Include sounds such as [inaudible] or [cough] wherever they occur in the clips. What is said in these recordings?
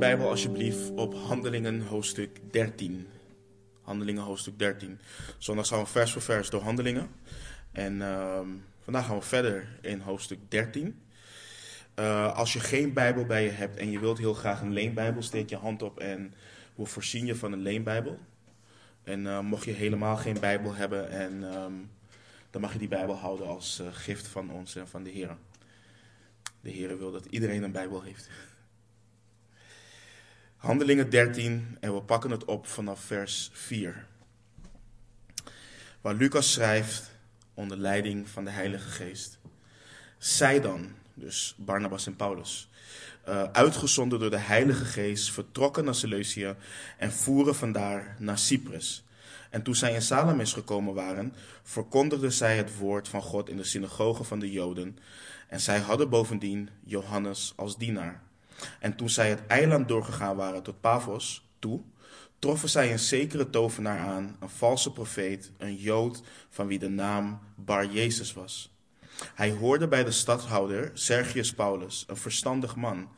Bijbel alsjeblieft op Handelingen hoofdstuk 13. Handelingen hoofdstuk 13. Zondag gaan we vers voor vers door Handelingen. En ehm, vandaag gaan we verder in hoofdstuk 13. Uh, als je geen Bijbel bij je hebt en je wilt heel graag een leenbijbel, steek je hand op en we voorzien je van een leenbijbel. En uh, mocht je helemaal geen Bijbel hebben, en, um, dan mag je die Bijbel houden als uh, gift van ons en van de Heer. De Heer wil dat iedereen een Bijbel heeft. Handelingen 13 en we pakken het op vanaf vers 4. Waar Lucas schrijft onder leiding van de Heilige Geest. Zij dan, dus Barnabas en Paulus, uh, uitgezonden door de Heilige Geest, vertrokken naar Seleucia en voeren vandaar naar Cyprus. En toen zij in Salamis gekomen waren, verkondigden zij het woord van God in de synagogen van de Joden. En zij hadden bovendien Johannes als dienaar. En toen zij het eiland doorgegaan waren tot Pavos toe, troffen zij een zekere tovenaar aan, een valse profeet, een Jood van wie de naam Bar Jezus was. Hij hoorde bij de stadhouder Sergius Paulus, een verstandig man,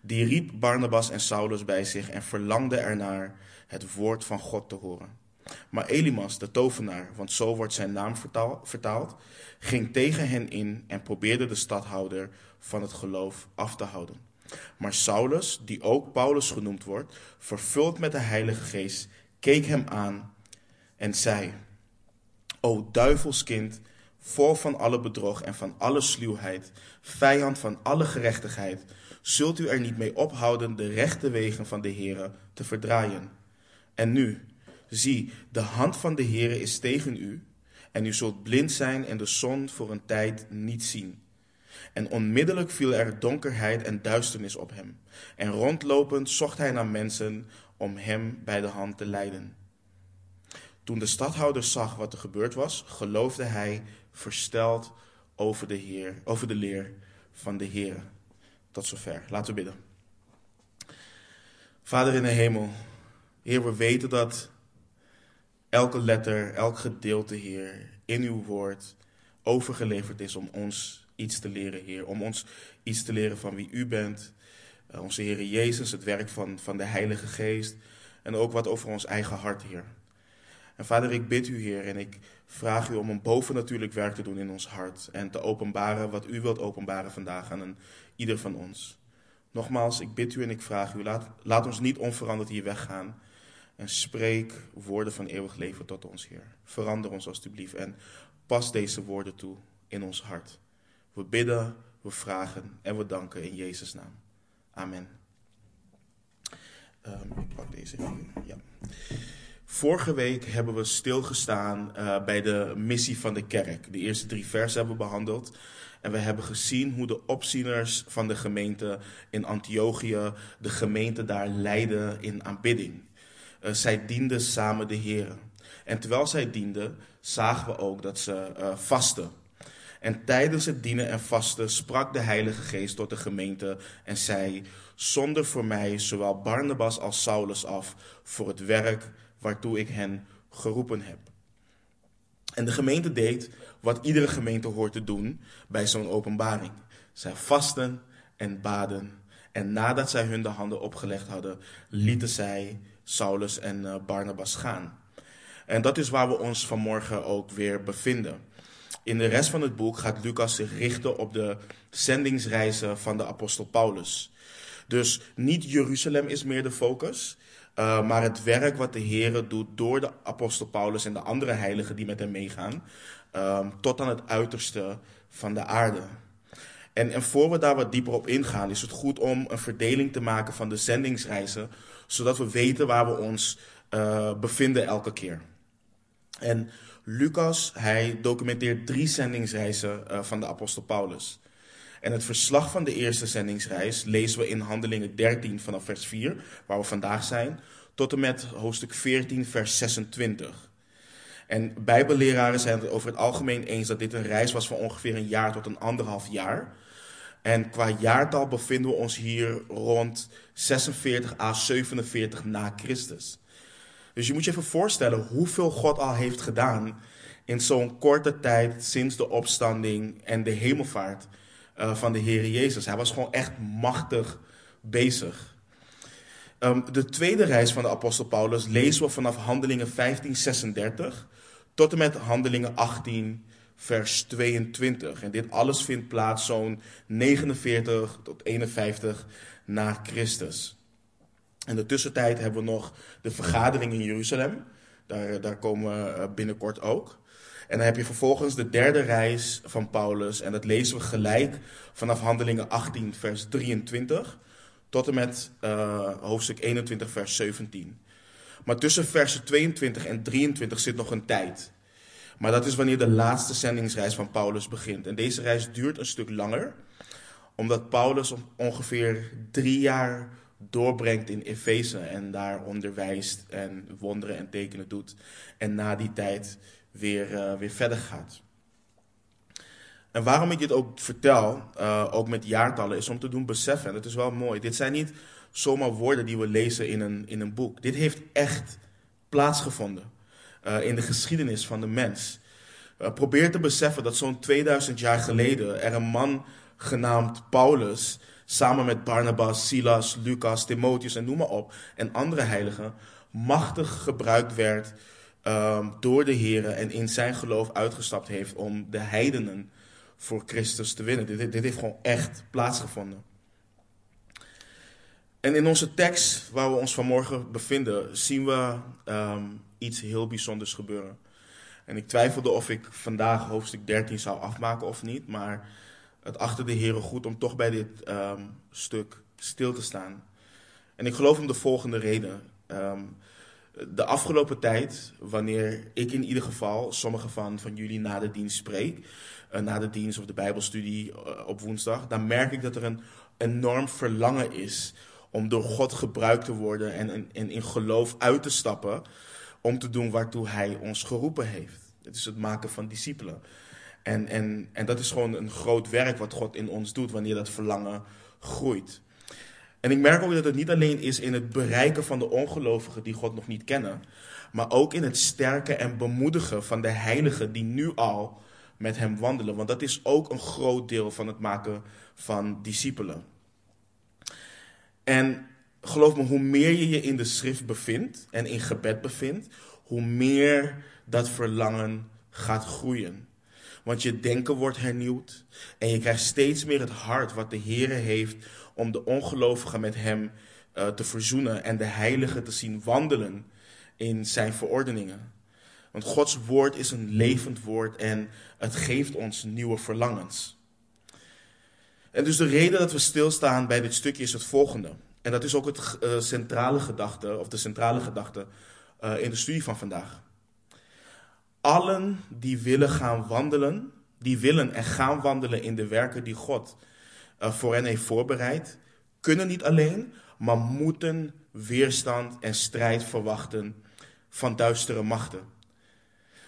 die riep Barnabas en Saulus bij zich en verlangde ernaar het woord van God te horen. Maar Elimas, de tovenaar, want zo wordt zijn naam vertaald, ging tegen hen in en probeerde de stadhouder van het geloof af te houden. Maar Saulus, die ook Paulus genoemd wordt, vervuld met de Heilige Geest, keek hem aan en zei: O duivelskind, vol van alle bedrog en van alle sluwheid, vijand van alle gerechtigheid, zult u er niet mee ophouden de rechte wegen van de Heere te verdraaien. En nu, zie, de hand van de Heere is tegen u, en u zult blind zijn en de zon voor een tijd niet zien. En onmiddellijk viel er donkerheid en duisternis op hem. En rondlopend zocht hij naar mensen om hem bij de hand te leiden. Toen de stadhouder zag wat er gebeurd was, geloofde hij versteld over de, Heer, over de leer van de Heer. Tot zover. Laten we bidden. Vader in de hemel, Heer, we weten dat elke letter, elk gedeelte, Heer, in uw woord overgeleverd is om ons iets te leren, Heer. Om ons iets te leren van wie U bent. Uh, onze Heer Jezus, het werk van, van de Heilige Geest. En ook wat over ons eigen hart, Heer. En Vader, ik bid U, Heer, en ik vraag U om een bovennatuurlijk werk te doen in ons hart. En te openbaren wat U wilt openbaren vandaag aan ieder van ons. Nogmaals, ik bid U en ik vraag U, laat, laat ons niet onveranderd hier weggaan. En spreek woorden van eeuwig leven tot ons, Heer. Verander ons alstublieft en pas deze woorden toe in ons hart. We bidden, we vragen en we danken in Jezus' naam. Amen. Um, ik pak deze even. Ja. Vorige week hebben we stilgestaan uh, bij de missie van de kerk. De eerste drie versen hebben we behandeld. En we hebben gezien hoe de opzieners van de gemeente in Antiochië de gemeente daar leidden in aanbidding. Uh, zij dienden samen de Heer. En terwijl zij dienden, zagen we ook dat ze uh, vasten. En tijdens het dienen en vasten sprak de Heilige Geest tot de gemeente en zei: Zonder voor mij zowel Barnabas als Saulus af voor het werk waartoe ik hen geroepen heb. En de gemeente deed wat iedere gemeente hoort te doen bij zo'n openbaring. Zij vasten en baden. En nadat zij hun de handen opgelegd hadden, lieten zij Saulus en eh, Barnabas gaan. En dat is waar we ons vanmorgen ook weer bevinden. In de rest van het boek gaat Lucas zich richten op de zendingsreizen van de apostel Paulus. Dus niet Jeruzalem is meer de focus, uh, maar het werk wat de Heer doet door de apostel Paulus en de andere heiligen die met hem meegaan, uh, tot aan het uiterste van de aarde. En, en voor we daar wat dieper op ingaan, is het goed om een verdeling te maken van de zendingsreizen, zodat we weten waar we ons uh, bevinden elke keer. En Lucas, hij documenteert drie zendingsreizen uh, van de apostel Paulus. En het verslag van de eerste zendingsreis lezen we in Handelingen 13 vanaf vers 4, waar we vandaag zijn, tot en met hoofdstuk 14, vers 26. En bijbelleraren zijn het over het algemeen eens dat dit een reis was van ongeveer een jaar tot een anderhalf jaar. En qua jaartal bevinden we ons hier rond 46 à 47 na Christus. Dus je moet je even voorstellen hoeveel God al heeft gedaan in zo'n korte tijd sinds de opstanding en de hemelvaart uh, van de Heer Jezus. Hij was gewoon echt machtig bezig. Ehm, de tweede reis van de apostel Paulus lezen we vanaf Handelingen 15:36 tot en met Handelingen 18 vers 22. En dit alles vindt plaats zo'n 49 tot 51 na Christus. In de tussentijd hebben we nog de vergadering in Jeruzalem. Daar, daar komen we eh, binnenkort ook. En dan heb je vervolgens de derde reis van Paulus. En dat lezen we gelijk vanaf Handelingen 18, vers 23. Tot en met uh, hoofdstuk 21, vers 17. Maar tussen versen 22 en 23 zit nog een tijd. Maar dat is wanneer de laatste zendingsreis van Paulus begint. En deze reis duurt een stuk langer, omdat Paulus ongeveer drie jaar doorbrengt in Efeze en daar onderwijst en wonderen en tekenen doet. En na die tijd weer, uh, weer verder gaat. En waarom ik dit ook vertel, uh, ook met jaartallen, is om te doen beseffen. En het is wel mooi. Dit zijn niet zomaar woorden die we lezen in een, in een boek. Dit heeft echt plaatsgevonden uh, in de geschiedenis van de mens. probeer te beseffen dat zo'n 2000 jaar geleden er een man genaamd Paulus samen met Barnabas, Silas, Lucas, Timotheus en noem maar op, en andere heiligen, machtig gebruikt werd um, door de Heer en in zijn geloof uitgestapt heeft om de heidenen voor Christus te winnen. Dit, dit heeft gewoon echt plaatsgevonden. En in onze tekst waar we ons vanmorgen bevinden, zien we um, iets heel bijzonders gebeuren. En ik twijfelde of ik vandaag hoofdstuk 13 zou afmaken of niet, maar het achter de Heer goed om toch bij dit um, stuk stil te staan. En ik geloof om de volgende reden. Um, de afgelopen tijd, wanneer ik in ieder geval sommige van, van jullie na de dienst spreek, uh, na de dienst of de Bijbelstudie uh, op woensdag, dan merk ik dat er een enorm verlangen is om door God gebruikt te worden en, en, en in geloof uit te stappen om te doen waartoe Hij ons geroepen heeft. Het is het maken van discipelen. En, en, en dat is gewoon een groot werk wat God in ons doet wanneer dat verlangen groeit. En ik merk ook dat het niet alleen is in het bereiken van de ongelovigen die God nog niet kennen, maar ook in het sterken en bemoedigen van de heiligen die nu al met Hem wandelen. Want dat is ook een groot deel van het maken van discipelen. En geloof me, hoe meer je je in de schrift bevindt en in gebed bevindt, hoe meer dat verlangen gaat groeien. Want je denken wordt hernieuwd. En je krijgt steeds meer het hart wat de Heer heeft om de ongelovigen met hem uh, te verzoenen. En de heiligen te zien wandelen in zijn verordeningen. Want Gods woord is een levend woord en het geeft ons nieuwe verlangens. En dus de reden dat we stilstaan bij dit stukje is het volgende. En dat is ook het uh, centrale gedachte, of de centrale gedachte uh, in de studie van vandaag. Allen die willen gaan wandelen, die willen en gaan wandelen in de werken die God voor hen heeft voorbereid, kunnen niet alleen, maar moeten weerstand en strijd verwachten van duistere machten.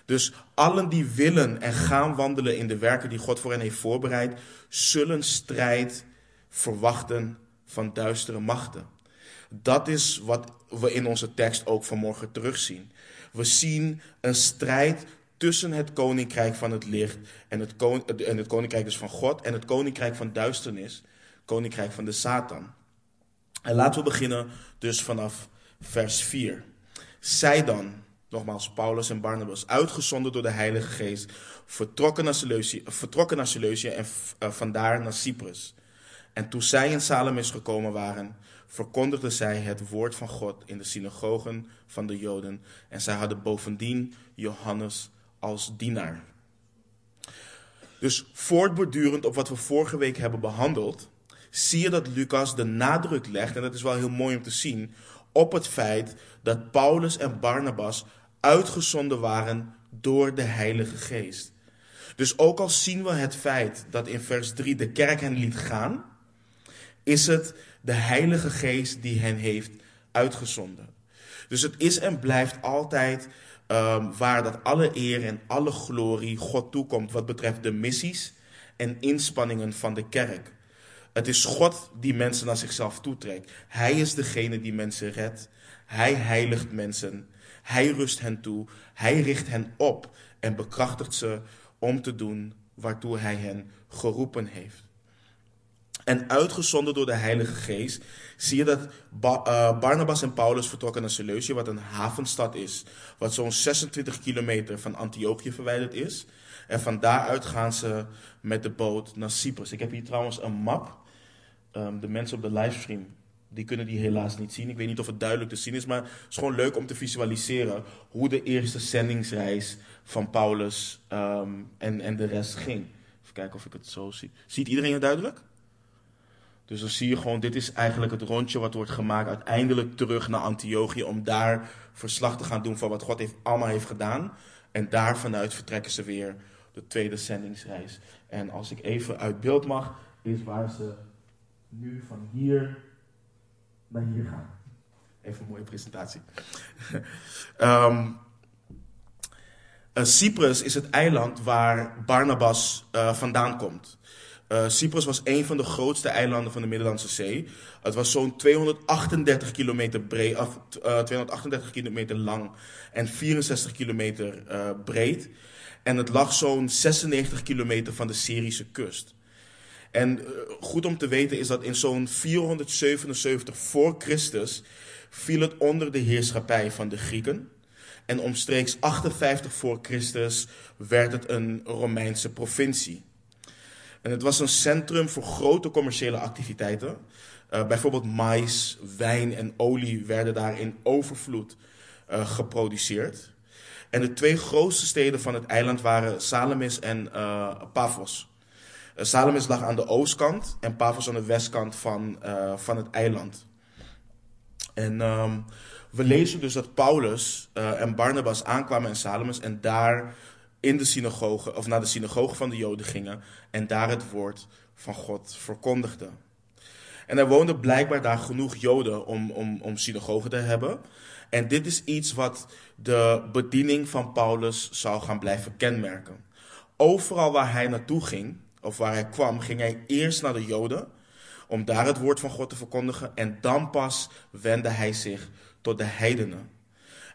Dus allen die willen en gaan wandelen in de werken die God voor hen heeft voorbereid, zullen strijd verwachten van duistere machten. Dat is wat we in onze tekst ook vanmorgen terugzien. We zien een strijd tussen het koninkrijk van het licht en het, en het koninkrijk dus van God en het koninkrijk van duisternis, koninkrijk van de Satan. En laten we beginnen dus vanaf vers 4. Zij dan, nogmaals Paulus en Barnabas, uitgezonden door de Heilige Geest, vertrokken naar Seleucia, vertrokken naar en uh, vandaar naar Cyprus. En toen zij in Salamis gekomen waren, verkondigden zij het woord van God in de synagogen van de Joden. En zij hadden bovendien Johannes als dienaar. Dus voortbordurend op wat we vorige week hebben behandeld, zie je dat Lucas de nadruk legt, en dat is wel heel mooi om te zien, op het feit dat Paulus en Barnabas uitgezonden waren door de Heilige Geest. Dus ook al zien we het feit dat in vers 3 de kerk hen liet gaan, is het de Heilige Geest die hen heeft uitgezonden. Dus het is en blijft altijd um, waar dat alle eer en alle glorie God toekomt wat betreft de missies en inspanningen van de kerk. Het is God die mensen naar zichzelf toetrekt. Hij is degene die mensen redt. Hij heiligt mensen. Hij rust hen toe. Hij richt hen op en bekrachtigt ze om te doen waartoe hij hen geroepen heeft. En uitgezonden door de Heilige Geest zie je dat ba uh, Barnabas en Paulus vertrokken naar Seleucië, wat een havenstad is, wat zo'n 26 kilometer van Antiochië verwijderd is. En van daaruit gaan ze met de boot naar Cyprus. Ik heb hier trouwens een map. Um, de mensen op de livestream die kunnen die helaas niet zien. Ik weet niet of het duidelijk te zien is, maar het is gewoon leuk om te visualiseren hoe de eerste zendingsreis van Paulus um, en, en de rest ging. Even kijken of ik het zo zie. Ziet iedereen het duidelijk? Dus dan zie je gewoon, dit is eigenlijk het rondje wat wordt gemaakt. Uiteindelijk terug naar Antiochië om daar verslag te gaan doen van wat God heeft, allemaal heeft gedaan. En daar vanuit vertrekken ze weer de tweede zendingsreis. En als ik even uit beeld mag, is waar ze nu van hier naar hier gaan. Even een mooie presentatie. um, [laughs] uh, Cyprus is het eiland waar Barnabas uh, vandaan komt. Uh, Cyprus was een van de grootste eilanden van de Middellandse Zee. Het was zo'n 238 kilometer breed, of, 238 kilometer lang en 64 kilometer breed. En het lag zo'n 96 kilometer van de Syrische kust. En goed om te weten is dat in zo'n 477 voor Christus viel het onder de heerschappij van de Grieken. En omstreeks 58 voor Christus werd het een Romeinse provincie. En het was een centrum voor grote commerciële activiteiten. Uh, bijvoorbeeld mais, wijn en olie werden daar in overvloed uh, geproduceerd. En de twee grootste steden van het eiland waren Salamis en uh, Paphos. Salamis lag aan de oostkant en Paphos aan de westkant van, van het eiland. En um, we lezen dus dat Paulus en Barnabas aankwamen in Salamis en daar in de synagoge, of naar de synagoge van de Joden gingen en daar het woord van God verkondigden. En er woonden blijkbaar daar genoeg Joden om, om, om synagogen te hebben. En dit is iets wat de bediening van Paulus zou gaan blijven kenmerken. Overal waar hij naartoe ging, of waar hij kwam, ging hij eerst naar de Joden om daar het woord van God te verkondigen. En dan pas wendde hij zich tot de heidenen.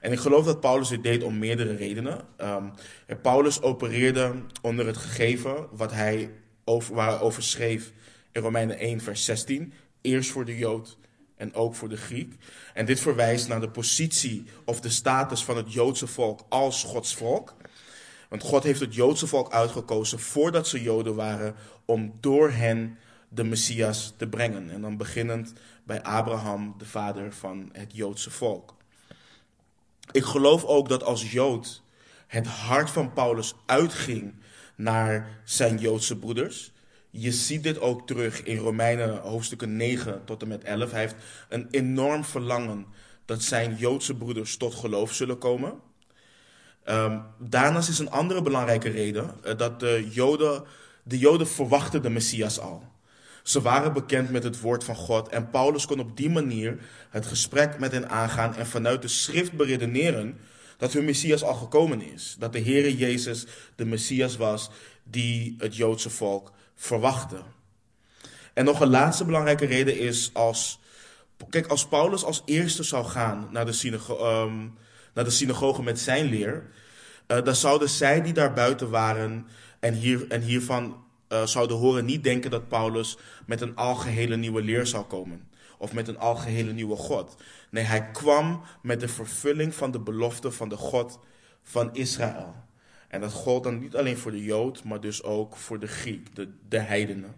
En ik geloof dat Paulus dit deed om meerdere redenen. Um, Paulus opereerde onder het gegeven wat hij over, waar hij over schreef in Romeinen 1, vers 16. Eerst voor de Jood en ook voor de Griek. En dit verwijst naar de positie of de status van het Joodse volk als Gods volk. Want God heeft het Joodse volk uitgekozen voordat ze Joden waren om door hen de Messias te brengen. En dan beginnend bij Abraham, de vader van het Joodse volk. Ik geloof ook dat als Jood het hart van Paulus uitging naar zijn Joodse broeders. Je ziet dit ook terug in Romeinen hoofdstukken 9 tot en met 11. Hij heeft een enorm verlangen dat zijn Joodse broeders tot geloof zullen komen. Um, daarnaast is een andere belangrijke reden uh, dat de Joden, de Joden verwachten de Messias al. Ze waren bekend met het woord van God en Paulus kon op die manier het gesprek met hen aangaan en vanuit de schrift beredeneren dat hun Messias al gekomen is. Dat de Heere Jezus de Messias was die het Joodse volk verwachten. En nog een laatste belangrijke reden is als. Kijk, als Paulus als eerste zou gaan naar de, synago um, naar de synagoge met zijn leer. Uh, dan zouden zij die daar buiten waren en, hier, en hiervan uh, zouden horen niet denken dat Paulus met een algehele nieuwe leer zou komen. Of met een algehele nieuwe God. Nee, hij kwam met de vervulling van de belofte van de God van Israël. En dat gold dan niet alleen voor de Jood, maar dus ook voor de Griek, de, de heidenen.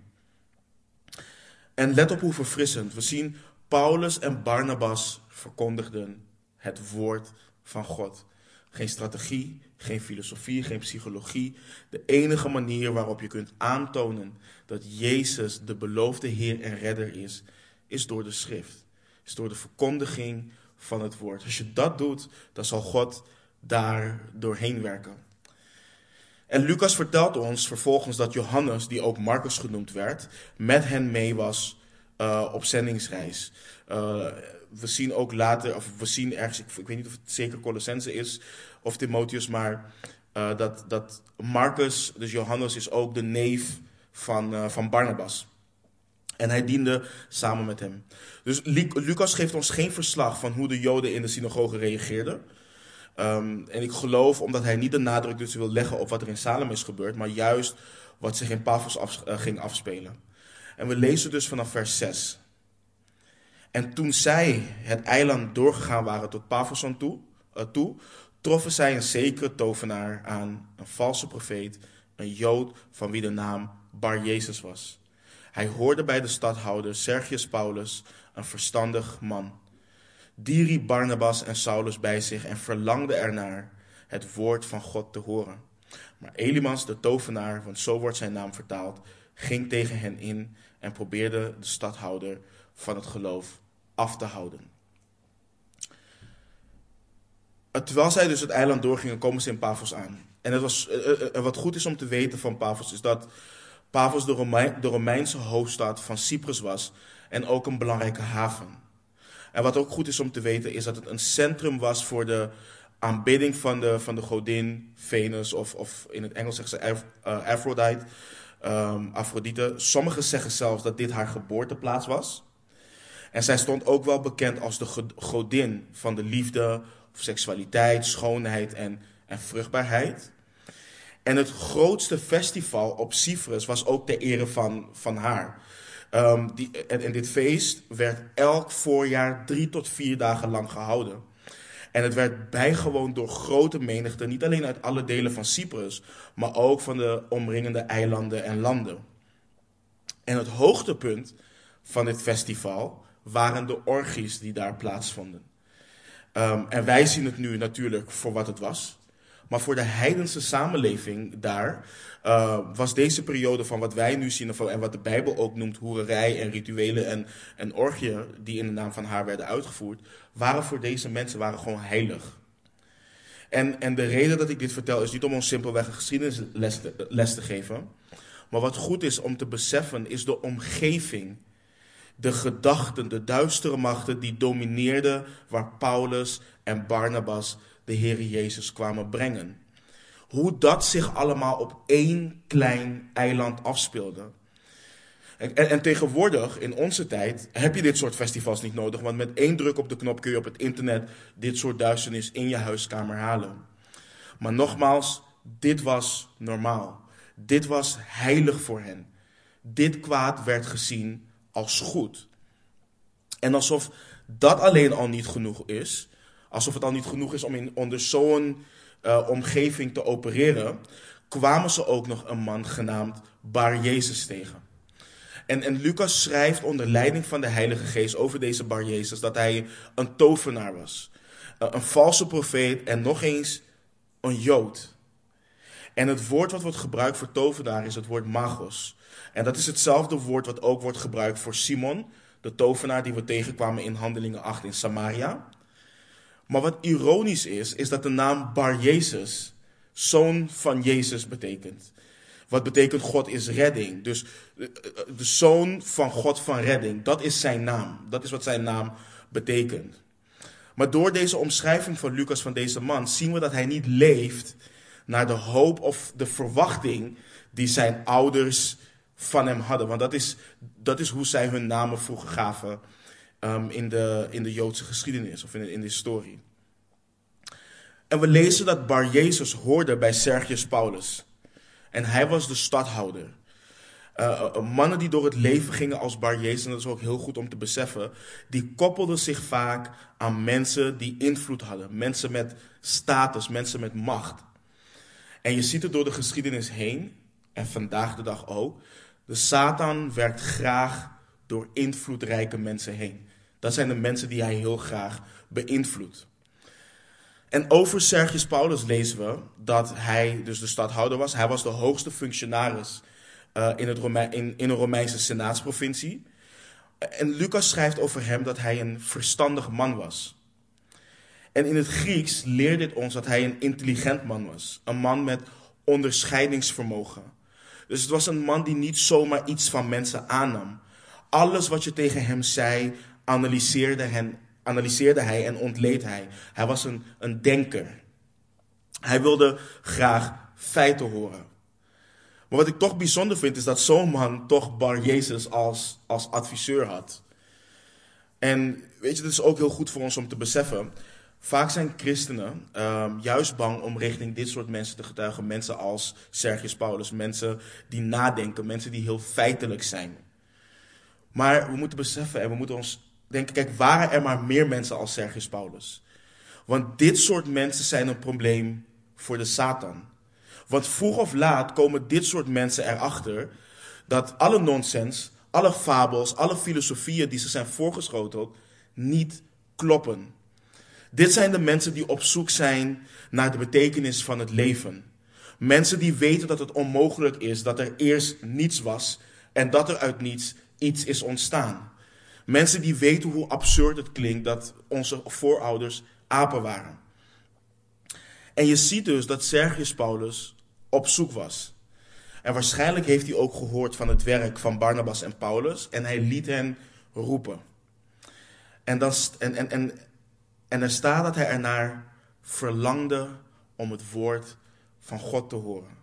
En let op hoe verfrissend. We zien Paulus en Barnabas verkondigden het woord van God. Geen strategie, geen filosofie, geen psychologie. De enige manier waarop je kunt aantonen dat Jezus de beloofde Heer en Redder is, is door de schrift. Is door de verkondiging van het woord. Als je dat doet, dan zal God daar doorheen werken. En Lucas vertelt ons vervolgens dat Johannes, die ook Marcus genoemd werd, met hen mee was uh, op zendingsreis. Uh, we zien ook later, of we zien ergens, ik, ik weet niet of het zeker Colossense is of Timotheus, maar uh, dat, dat Marcus, dus Johannes, is ook de neef van, van Barnabas. En hij diende samen met hem. Dus Lucas geeft ons geen verslag van hoe de Joden in de synagoge reageerden. Um, en ik geloof, omdat hij niet de nadruk dus wil leggen op wat er in Salem is gebeurd, maar juist wat zich in Paphos uh, ging afspelen. En we lezen dus vanaf vers 6. En toen zij het eiland doorgegaan waren tot Pavoson toe, uh, toe, troffen zij een zekere tovenaar aan, een valse profeet, een Jood van wie de naam Bar Jezus was. Hij hoorde bij de stadhouder Sergius Paulus, een verstandig man. Die riep Barnabas en Saulus bij zich en verlangde ernaar het woord van God te horen. Maar Elimans, de tovenaar, want zo wordt zijn naam vertaald, ging tegen hen in en probeerde de stadhouder van het geloof af te houden. Terwijl zij dus het eiland doorgingen, komen ze in Pavos aan. En het was, eh, eh, eh, wat goed is om te weten van Pavos, is dat Pavos de, de Romeinse hoofdstad van Cyprus was en ook een belangrijke haven. En wat ook goed is om te weten, is dat het een centrum was voor de aanbidding van de, van de godin Venus, of, of in het Engels zeggen ze Aphrodite, um, Aphrodite. Sommigen zeggen zelfs dat dit haar geboorteplaats was. En zij stond ook wel bekend als de godin van de liefde, of seksualiteit, schoonheid en, en vruchtbaarheid. En het grootste festival op Cyprus was ook ter ere van, van haar. Um, die, en, dit feest werd elk voorjaar drie tot vier dagen lang gehouden. En het werd bijgewoond door grote menigte, niet alleen uit alle delen van Cyprus, maar ook van de omringende eilanden en landen. En het hoogtepunt van dit festival waren de orgies die daar plaatsvonden. Um, en wij zien het nu natuurlijk voor wat het was. Maar voor de heidense samenleving daar uh, was deze periode van wat wij nu zien en wat de Bijbel ook noemt hoererij en rituelen en, en orgieën die in de naam van haar werden uitgevoerd, waren voor deze mensen waren gewoon heilig. En, en de reden dat ik dit vertel is niet om ons simpelweg een geschiedenisles les te geven. Maar wat goed is om te beseffen is de omgeving de gedachten, de duistere machten die domineerden waar Paulus en Barnabas de Heer Jezus kwamen brengen. Hoe dat zich allemaal op één klein eiland afspeelde. En, en, tegenwoordig, in onze tijd, heb je dit soort festivals niet nodig. Want met één druk op de knop kun je op het internet dit soort duisternis in je huiskamer halen. Maar nogmaals, dit was normaal. Dit was heilig voor hen. Dit kwaad werd gezien als goed. En alsof dat alleen al niet genoeg is, alsof het al niet genoeg is om in, onder zo'n uh, omgeving te opereren, kwamen ze ook nog een man genaamd Bar Jezus tegen. En, en Lucas schrijft onder leiding van de Heilige Geest over deze Bar Jezus dat hij een tovenaar was, uh, een valse profeet en nog eens een Jood. En het woord wat wordt gebruikt voor tovenaar is het woord magos. En dat is hetzelfde woord wat ook wordt gebruikt voor Simon, de tovenaar die we tegenkwamen in Handelingen 8 in Samaria. Maar wat ironisch is, is dat de naam Bar Jezus zoon van Jezus betekent. Wat betekent God is redding. Dus de zoon van God van redding, dat is zijn naam. Dat is wat zijn naam betekent. Maar door deze omschrijving van Lucas van deze man zien we dat hij niet leeft naar de hoop of de verwachting die zijn ouders van hem hadden. Want dat is, dat is hoe zij hun namen vroeger gaven um, in, de, in de Joodse geschiedenis of in, in de historie. En we lezen dat Bar Jezus hoorde bij Sergius Paulus. En hij was de stadhouder. Uh, mannen die door het leven gingen als Bar Jezus, en dat is ook heel goed om te beseffen, die koppelden zich vaak aan mensen die invloed hadden. Mensen met status, mensen met macht. En je ziet het door de geschiedenis heen, en vandaag de dag ook, de Satan werkt graag door invloedrijke mensen heen. Dat zijn de mensen die hij heel graag beïnvloedt. En over Sergius Paulus lezen we dat hij dus de stadhouder was. Hij was de hoogste functionaris uh, in, het in, in een Romeinse senaatsprovincie. En Lucas schrijft over hem dat hij een verstandig man was. En in het Grieks leert dit ons dat hij een intelligent man was. Een man met onderscheidingsvermogen. Dus het was een man die niet zomaar iets van mensen aannam. Alles wat je tegen hem zei, analyseerde, hen, analyseerde hij en ontleed hij. Hij was een, een denker. Hij wilde graag feiten horen. Maar wat ik toch bijzonder vind, is dat zo'n man toch Bar Jezus als, als adviseur had. En weet je, het is ook heel goed voor ons om te beseffen Vaak zijn christenen um, juist bang om richting dit soort mensen te getuigen. Mensen als Sergius Paulus, mensen die nadenken, mensen die heel feitelijk zijn. Maar we moeten beseffen en we moeten ons denken, kijk, waren er maar meer mensen als Sergius Paulus? Want dit soort mensen zijn een probleem voor de Satan. Want vroeg of laat komen dit soort mensen erachter dat alle nonsens, alle fabels, alle filosofieën die ze zijn voorgeschoteld, niet kloppen. Dit zijn de mensen die op zoek zijn naar de betekenis van het leven. Mensen die weten dat het onmogelijk is dat er eerst niets was en dat er uit niets iets is ontstaan. Mensen die weten hoe absurd het klinkt dat onze voorouders apen waren. En je ziet dus dat Sergius Paulus op zoek was. En waarschijnlijk heeft hij ook gehoord van het werk van Barnabas en Paulus en hij liet hen roepen. En, dan, en, en, en, en er staat dat hij ernaar verlangde om het woord van God te horen.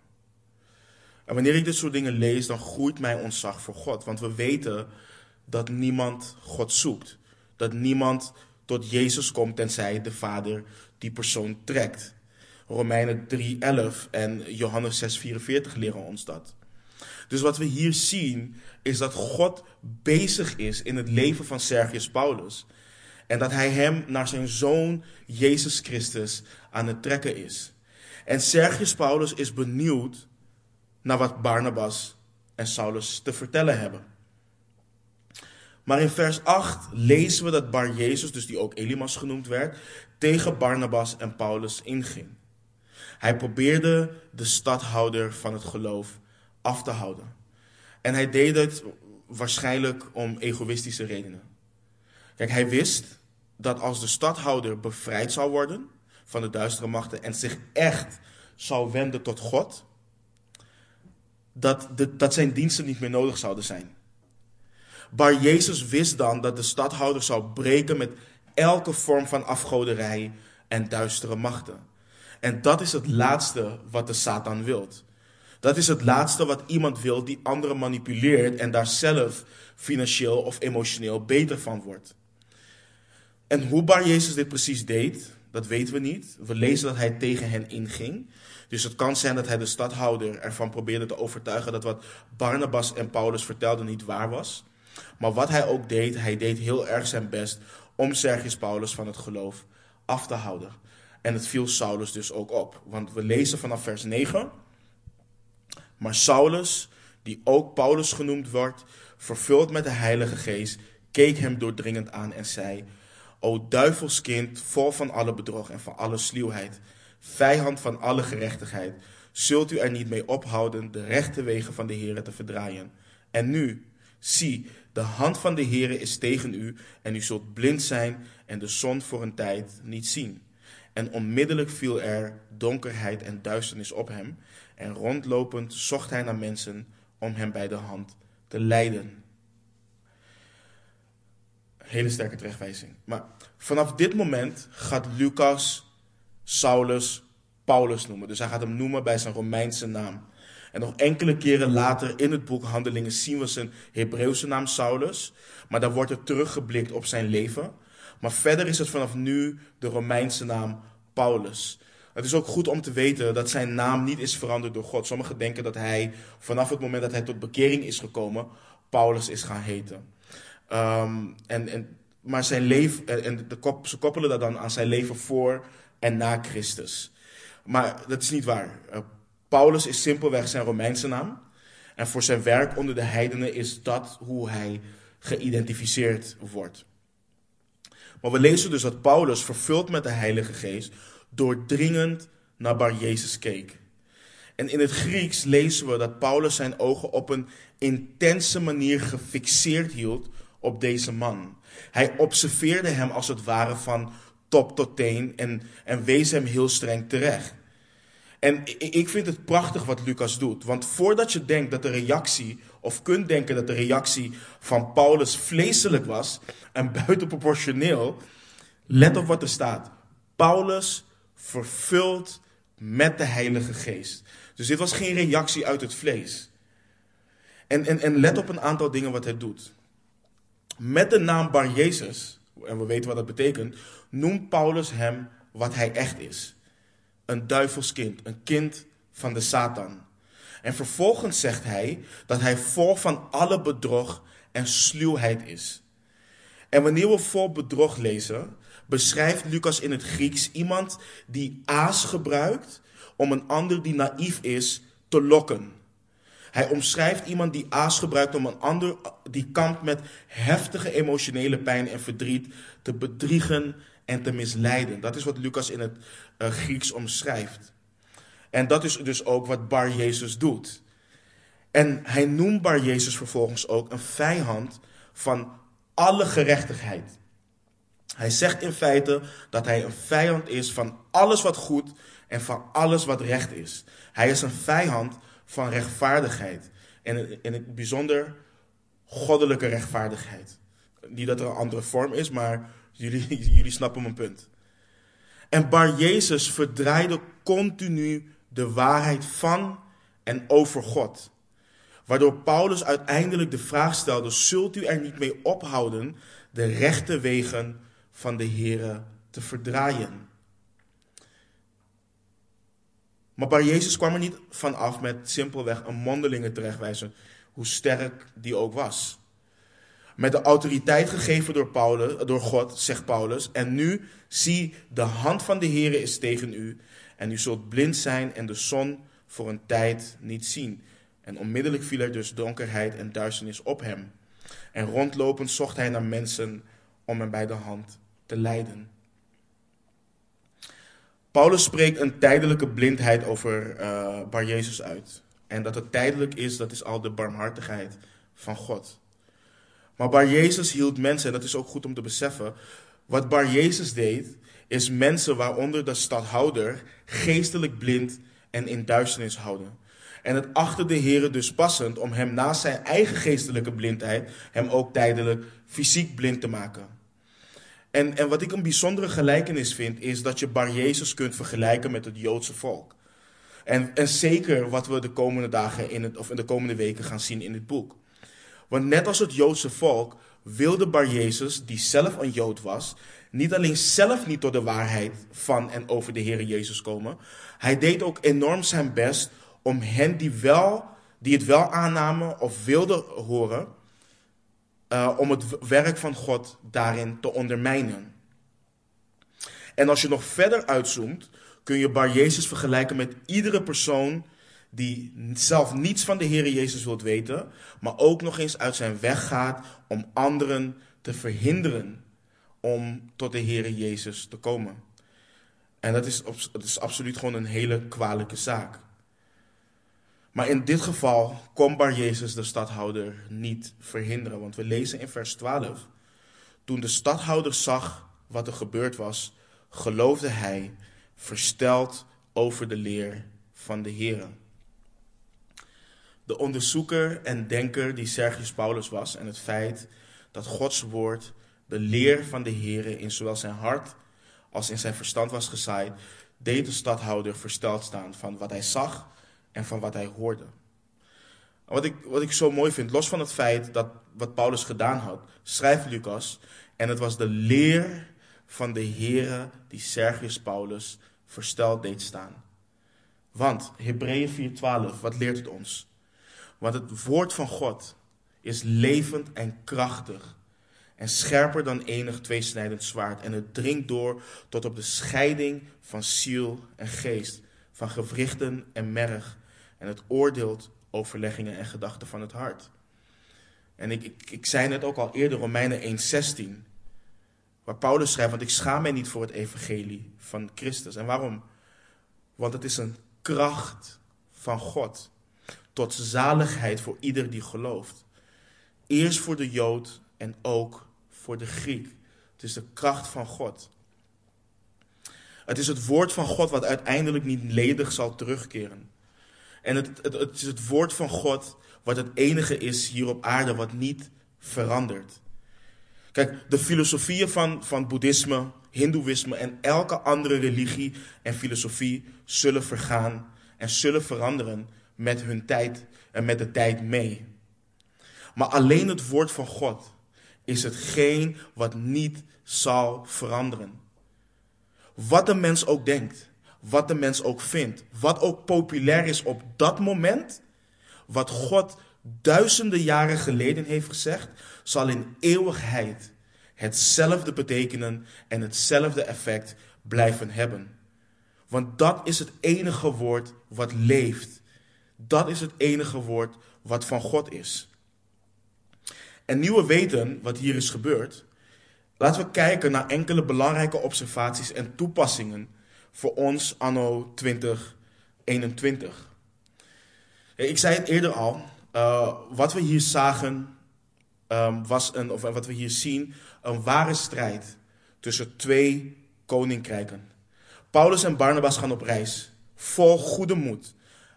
En wanneer ik dit soort dingen lees, dan groeit mijn ontzag voor God. Want we weten dat niemand God zoekt. Dat niemand tot Jezus komt tenzij de Vader die persoon trekt. Romeinen 3:11 en Johannes 6:44 leren ons dat. Dus wat we hier zien is dat God bezig is in het leven van Sergius Paulus. En dat hij hem naar zijn zoon Jezus Christus aan het trekken is. En Sergius Paulus is benieuwd naar wat Barnabas en Saulus te vertellen hebben. Maar in vers 8 lezen we dat Bar Jezus, dus die ook Elimas genoemd werd, tegen Barnabas en Paulus inging. Hij probeerde de stadhouder van het geloof af te houden. En hij deed het waarschijnlijk om egoïstische redenen. Kijk, hij wist dat als de stadhouder bevrijd zou worden van de duistere machten en zich echt zou wenden tot God, dat, de, dat zijn diensten niet meer nodig zouden zijn. Bar Jezus wist dan dat de stadhouder zou breken met elke vorm van afgoderij en duistere machten. En dat is het laatste wat de Satan wilt. Dat is het laatste wat iemand wil die anderen manipuleert en daar zelf financieel of emotioneel beter van wordt. En hoe Bar Jezus dit precies deed, dat weten we niet. We lezen dat hij tegen hen inging. Dus het kan zijn dat hij de stadhouder ervan probeerde te overtuigen dat wat Barnabas en Paulus vertelden niet waar was. Maar wat hij ook deed, hij deed heel erg zijn best om Sergius Paulus van het geloof af te houden. En het viel Saulus dus ook op. Want we lezen vanaf vers 9. Maar Saulus, die ook Paulus genoemd wordt, vervuld met de Heilige Geest, keek hem doordringend aan en zei: O duivelskind, vol van alle bedrog en van alle sluwheid, vijand van alle gerechtigheid, zult u er niet mee ophouden de rechte wegen van de Heer te verdraaien. En nu, zie, de hand van de Heer is tegen u en u zult blind zijn en de zon voor een tijd niet zien. En onmiddellijk viel er donkerheid en duisternis op hem. En rondlopend zocht hij naar mensen om hem bij de hand te leiden. Hele sterke terechtwijzing. Maar vanaf dit moment gaat Lucas Saulus Paulus noemen. Dus hij gaat hem noemen bij zijn Romeinse naam. En nog enkele keren later in het boek Handelingen zien we zijn Hebreeuwse naam Saulus. Maar dan wordt er teruggeblikt op zijn leven. Maar verder is het vanaf nu de Romeinse naam Paulus. Het is ook goed om te weten dat zijn naam niet is veranderd door God. Sommigen denken dat hij vanaf het moment dat hij tot bekering is gekomen, Paulus is gaan heten. Ehm, en, en, maar zijn leven, en de, ze koppelen dat dan aan zijn leven voor en na Christus. Maar dat is niet waar. Uh, Paulus is simpelweg zijn Romeinse naam. En voor zijn werk onder de heidenen is dat hoe hij geïdentificeerd wordt. Maar we lezen dus dat Paulus, vervuld met de Heilige Geest, doordringend naar Bar Jezus keek. En in het Grieks lezen we dat Paulus zijn ogen op een intense manier gefixeerd hield op deze man. Hij observeerde hem als het ware van top tot teen en, en wees hem heel streng terecht. En ik vind het prachtig wat Lucas doet. Want voordat je denkt dat de reactie, of kunt denken dat de reactie van Paulus vleeselijk was en [laughs] buitenproportioneel, let op wat er staat. Paulus vervuld met de Heilige Geest. Dus dit was geen reactie uit het vlees. En, en, en let op een aantal dingen wat hij doet. Met de naam Bar Jezus, en we weten wat dat betekent, noemt Paulus hem wat hij echt is een duivelskind, een kind van de Satan. En vervolgens zegt hij dat hij vol van alle bedrog en sluwheid is. En wanneer we vol bedrog lezen, beschrijft Lucas in het Grieks iemand die aas gebruikt om een ander die naïef is te lokken. Hij omschrijft iemand die aas gebruikt om een ander die kampt met heftige emotionele pijn en verdriet te bedriegen en te misleiden. Dat is wat Lucas in het uh, Grieks omschrijft. En dat is dus ook wat Bar Jezus doet. En hij noemt Bar Jezus vervolgens ook een vijand van alle gerechtigheid. Hij zegt in feite dat hij een vijand is van alles wat goed en van alles wat recht is. Hij is een vijand van rechtvaardigheid. En in het bijzonder goddelijke rechtvaardigheid. Niet dat er een andere vorm is, maar jullie, [laughs] jullie snappen mijn punt. En Bar Jezus verdraaide continu de waarheid van en over God. Waardoor Paulus uiteindelijk de vraag stelde: Zult u er niet mee ophouden de rechte wegen van de Here te verdraaien? Maar Bar Jezus kwam er niet van af met simpelweg een mondelinge terechtwijzen, hoe sterk die ook was. Met de autoriteit gegeven door, Paulus, door God, zegt Paulus, en nu zie, de hand van de Here is tegen u, en u zult blind zijn en de zon voor een tijd niet zien. En onmiddellijk viel er dus donkerheid en duisternis op hem. En rondlopend zocht hij naar mensen om hem bij de hand te leiden. Paulus spreekt een tijdelijke blindheid over Bar Jezus uit. En dat het tijdelijk is, dat is al de barmhartigheid van God. Maar Bar Jezus hield mensen, en dat is ook goed om te beseffen. Wat Bar Jezus deed, is mensen, waaronder de stadhouder, geestelijk blind en in duisternis houden. En het achter de Heer dus passend om hem naast zijn eigen geestelijke blindheid, hem ook tijdelijk fysiek blind te maken. En, en wat ik een bijzondere gelijkenis vind, is dat je Bar Jezus kunt vergelijken met het Joodse volk. En, en zeker wat we de komende dagen in het, of in de komende weken gaan zien in het boek. Want net als het Joodse volk wilde Bar Jezus, die zelf een Jood was, niet alleen zelf niet tot de waarheid van en over de Heer Jezus komen. Hij deed ook enorm zijn best om hen die, wel, die het wel aannamen of wilden horen, uh, om het werk van God daarin te ondermijnen. En als je nog verder uitzoomt, kun je Bar Jezus vergelijken met iedere persoon die zelf niets van de Heer Jezus wilt weten, maar ook nog eens uit zijn weg gaat om anderen te verhinderen om tot de Heer Jezus te komen. En dat is, dat is absoluut gewoon een hele kwalijke zaak. Maar in dit geval kon Bar Jezus de stadhouder niet verhinderen. Want we lezen in vers 12. Toen de stadhouder zag wat er gebeurd was, geloofde hij, versteld over de leer van de Heer. De onderzoeker en denker die Sergius Paulus was en het feit dat Gods woord, de leer van de Heer in zowel zijn hart als in zijn verstand was gezaaid, deed de stadhouder versteld staan van wat hij zag en van wat hij hoorde. Wat ik, wat ik zo mooi vind, los van het feit dat wat Paulus gedaan had, schrijft Lucas, en het was de leer van de Heere die Sergius Paulus versteld deed staan. Want, Hebreeën 4:12, wat leert het ons? Want het woord van God is levend en krachtig en scherper dan enig tweesnijdend zwaard. En het dringt door tot op de scheiding van ziel en geest, van gewrichten en merg. En het oordeelt overleggingen en gedachten van het hart. En ik, ik, ik zei net ook al eerder, Romeinen 1,16. Waar Paulus schrijft, want ik schaam mij niet voor het evangelie van Christus. En waarom? Want het is een kracht van God. Tot zaligheid voor ieder die gelooft. Eerst voor de Jood en ook voor de Griek. Het is de kracht van God. Het is het woord van God wat uiteindelijk niet ledig zal terugkeren. En het, het, het is het woord van God wat het enige is hier op aarde wat niet verandert. Kijk, de filosofieën van, van boeddhisme, hindoeïsme en elke andere religie en filosofie zullen vergaan en zullen veranderen met hun tijd en met de tijd mee. Maar alleen het woord van God is hetgeen wat niet zal veranderen. Wat de mens ook denkt, wat de mens ook vindt, wat ook populair is op dat moment, wat God duizenden jaren geleden heeft gezegd, zal in eeuwigheid hetzelfde betekenen en hetzelfde effect blijven hebben. Want dat is het enige woord wat leeft. Dat is het enige woord wat van God is. En nu we weten wat hier is gebeurd, laten we kijken naar enkele belangrijke observaties en toepassingen voor ons anno 2021. Ik zei het eerder al, uh, wat we hier zagen um, was een, of wat we hier zien, een ware strijd tussen twee koninkrijken. Paulus en Barnabas gaan op reis, vol goede moed,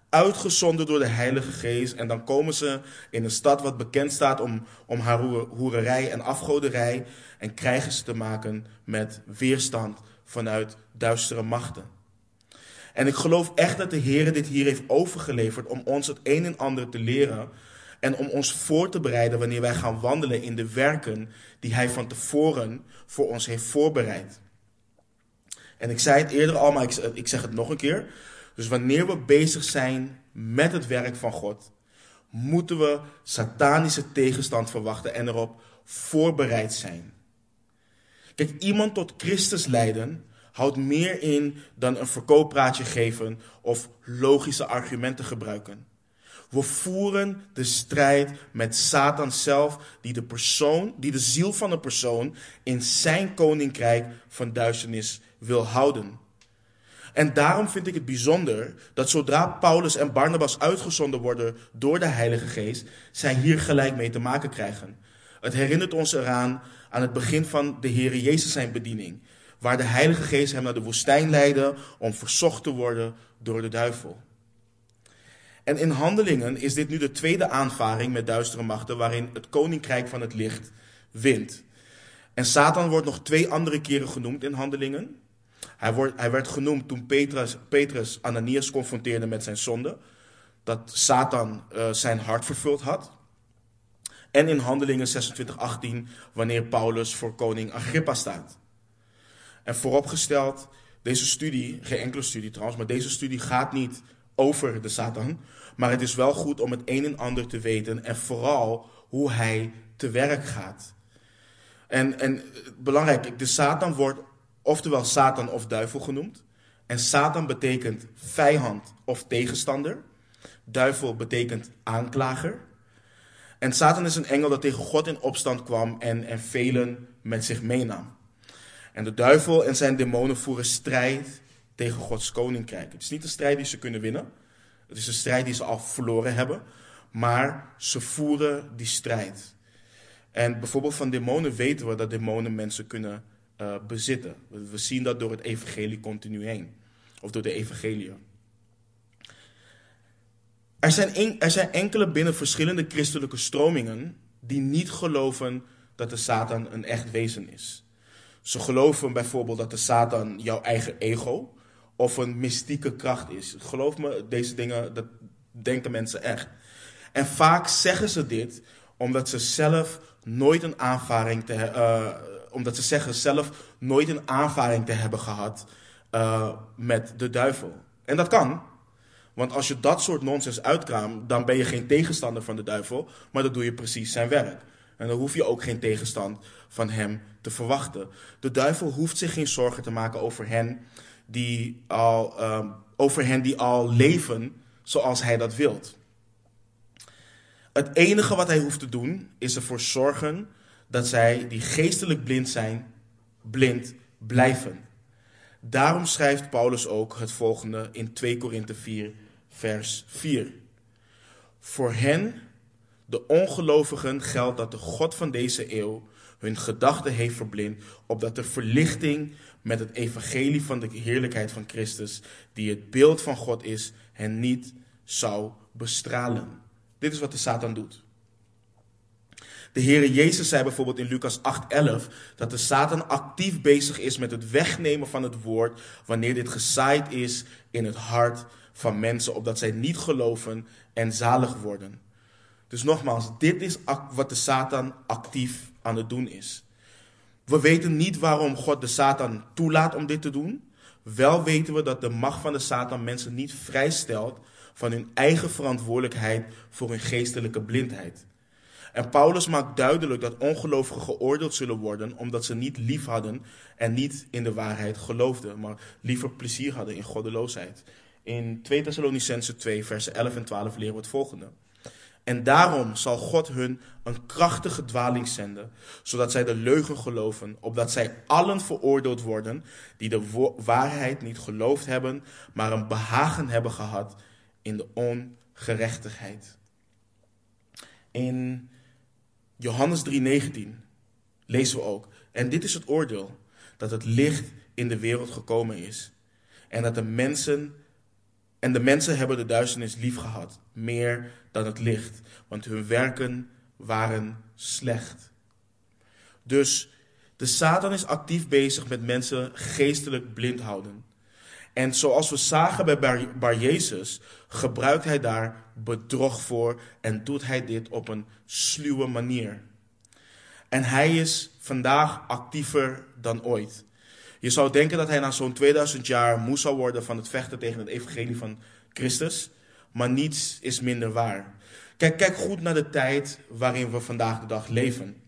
uitgezonden door de Heilige Geest. En dan komen ze in een stad wat bekend staat om, om haar hoererij en afgoderij. En krijgen ze te maken met weerstand vanuit duistere machten. En ik geloof echt dat de Heer dit hier heeft overgeleverd om ons het een en ander te leren. En om ons voor te bereiden wanneer wij gaan wandelen in de werken die Hij van tevoren voor ons heeft voorbereid. En ik zei het eerder al, maar ik, zeg het nog een keer. Dus wanneer we bezig zijn met het werk van God, moeten we satanische tegenstand verwachten en erop voorbereid zijn. Kijk, iemand tot Christus leiden houdt meer in dan een verkooppraatje geven of logische argumenten gebruiken. We voeren de strijd met Satan zelf, die de persoon, die de ziel van een persoon in zijn koninkrijk van duisternis wil houden. En daarom vind ik het bijzonder dat zodra Paulus en Barnabas uitgezonden worden door de Heilige Geest, zij hier gelijk mee te maken krijgen. Het herinnert ons eraan aan het begin van de Heer Jezus zijn bediening, waar de Heilige Geest hem naar de woestijn leidde om verzocht te worden door de duivel. En in handelingen is dit nu de tweede aanvaring met duistere machten waarin het koninkrijk van het licht wint. En Satan wordt nog twee andere keren genoemd in handelingen. Hij, wordt, hij werd genoemd toen Petrus, Petrus Ananias confronteerde met zijn zonde. Dat Satan uh, zijn hart vervuld had. En in handelingen 26:18 wanneer Paulus voor koning Agrippa staat. En vooropgesteld, deze studie, geen enkele studie trouwens, maar deze studie gaat niet over de Satan. Maar het is wel goed om het een en ander te weten en vooral hoe hij te werk gaat. En, en belangrijk, de Satan wordt oftewel Satan of duivel genoemd. En Satan betekent vijand of tegenstander. Duivel betekent aanklager. En Satan is een engel dat tegen God in opstand kwam en, en velen met zich meenam. En de duivel en zijn demonen voeren strijd tegen Gods koninkrijk. Het is niet een strijd die ze kunnen winnen. Het is een strijd die ze al verloren hebben. Maar ze voeren die strijd. En bijvoorbeeld van demonen weten we dat demonen mensen kunnen uh, bezitten. We zien dat door het evangelie continu heen. Of door de evangelie. Er zijn, er zijn enkele binnen verschillende christelijke stromingen die niet geloven dat de Satan een echt wezen is. Ze geloven bijvoorbeeld dat de Satan jouw eigen ego of een mystieke kracht is. Geloof me, deze dingen, dat denken mensen echt. En vaak zeggen ze dit omdat ze zelf nooit een aanvaring te, uh, omdat ze zeggen zelf nooit een aanvaring te hebben gehad uh, met de duivel. En dat kan. Want als je dat soort nonsens uitkraamt, dan ben je geen tegenstander van de duivel, maar dan doe je precies zijn werk. En dan hoef je ook geen tegenstand van hem te verwachten. De duivel hoeft zich geen zorgen te maken over hen die al, um, over hen die al leven zoals hij dat wilt. Het enige wat hij hoeft te doen is ervoor zorgen dat zij die geestelijk blind zijn, blind blijven. Daarom schrijft Paulus ook het volgende in 2 Korinthe 4, vers 4. Voor hen, de ongelovigen, geldt dat de God van deze eeuw hun gedachten heeft verblind, opdat de verlichting met het evangelie van de heerlijkheid van Christus, die het beeld van God is, hen niet zou bestralen. Dit is wat de Satan doet. De Heere Jezus zei bijvoorbeeld in Lucas 8:11 dat de Satan actief bezig is met het wegnemen van het woord wanneer dit gezaaid is in het hart van mensen, opdat zij niet geloven en zalig worden. Dus nogmaals, dit is wat de Satan actief aan het doen is. We weten niet waarom God de Satan toelaat om dit te doen. Wel weten we dat de macht van de Satan mensen niet vrijstelt van hun eigen verantwoordelijkheid voor hun geestelijke blindheid. En Paulus maakt duidelijk dat ongelovigen geoordeeld zullen worden omdat ze niet lief hadden en niet in de waarheid geloofden, maar liever plezier hadden in goddeloosheid. In 2 Thessalonicense 2, versen 11 en 12 leren we het volgende. En daarom zal God hun een krachtige dwaling zenden, zodat zij de leugen geloven, opdat zij allen veroordeeld worden die de waarheid niet geloofd hebben, maar een behagen hebben gehad in de ongerechtigheid. In Johannes 3:19 lezen we ook, en dit is het oordeel, dat het licht in de wereld gekomen is en dat de mensen en de mensen hebben de duisternis lief gehad, meer dan het licht, want hun werken waren slecht. Dus de Satan is actief bezig met mensen geestelijk blind houden. En zoals we zagen bij Bar, Jezus, gebruikt hij daar bedrog voor en doet hij dit op een sluwe manier. En hij is vandaag actiever dan ooit. Je zou denken dat hij na zo'n 2000 jaar moe zou worden van het vechten tegen het evangelie van Christus, maar niets is minder waar. Kijk, kijk goed naar de tijd waarin we vandaag de dag leven.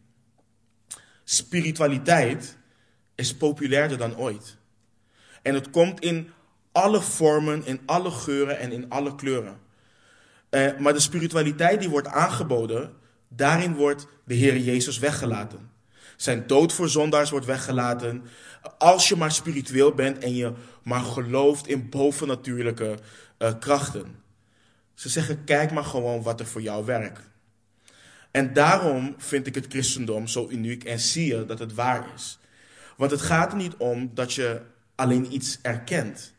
Spiritualiteit is populairder dan ooit. En het komt in alle vormen, in alle geuren en in alle kleuren. Eh, maar de spiritualiteit die wordt aangeboden, daarin wordt de Heer Jezus weggelaten. Zijn dood voor zondaars wordt weggelaten. Als je maar spiritueel bent en je maar gelooft in bovennatuurlijke uh, krachten. Ze zeggen, kijk maar gewoon wat er voor jou werkt. En daarom vind ik het christendom zo uniek en zie je dat het waar is. Want het gaat er niet om dat je alleen iets erkent.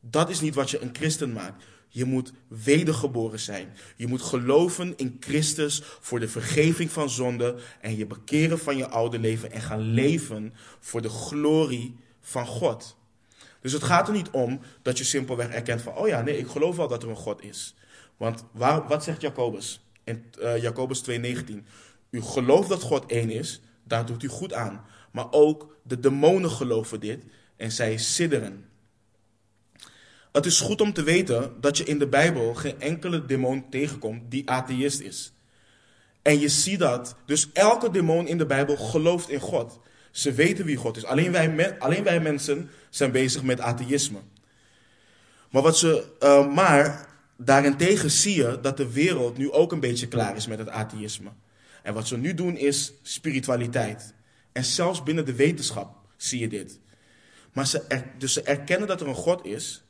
Dat is niet wat je een christen maakt. Je moet wedergeboren zijn. Je moet geloven in Christus voor de vergeving van zonde en je bekeren van je oude leven en gaan leven voor de glorie van God. Dus het gaat er niet om dat je simpelweg erkent van, oh ja, nee, ik geloof wel dat er een God is. Want wat zegt Jacobus in uh, Jacobus 2:19? U gelooft dat God één is, daar doet u goed aan. Maar ook de demonen geloven dit en zij sidderen. Het is goed om te weten dat je in de Bijbel geen enkele demon tegenkomt die atheïst is. En je ziet dat, dus elke demon in de Bijbel gelooft in God. Ze weten wie God is. Alleen wij, alleen wij mensen zijn bezig met atheïsme. Maar, wat ze, uh, maar daarentegen zie je dat de wereld nu ook een beetje klaar is met het atheïsme. En wat ze nu doen is spiritualiteit. En zelfs binnen de wetenschap zie je dit. Maar ze, dus ze erkennen dat er een God is.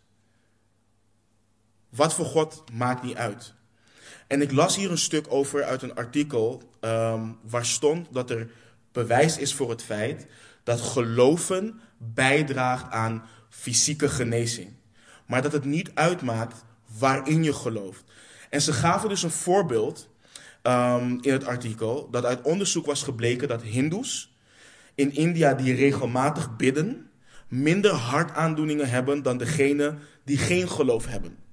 Wat voor God maakt niet uit. En ik las hier een stuk over uit een artikel um, waar stond dat er bewijs is voor het feit dat geloven bijdraagt aan fysieke genezing. Maar dat het niet uitmaakt waarin je gelooft. En ze gaven dus een voorbeeld um, in het artikel dat uit onderzoek was gebleken dat Hindoes in India die regelmatig bidden minder hartaandoeningen hebben dan degene die geen geloof hebben.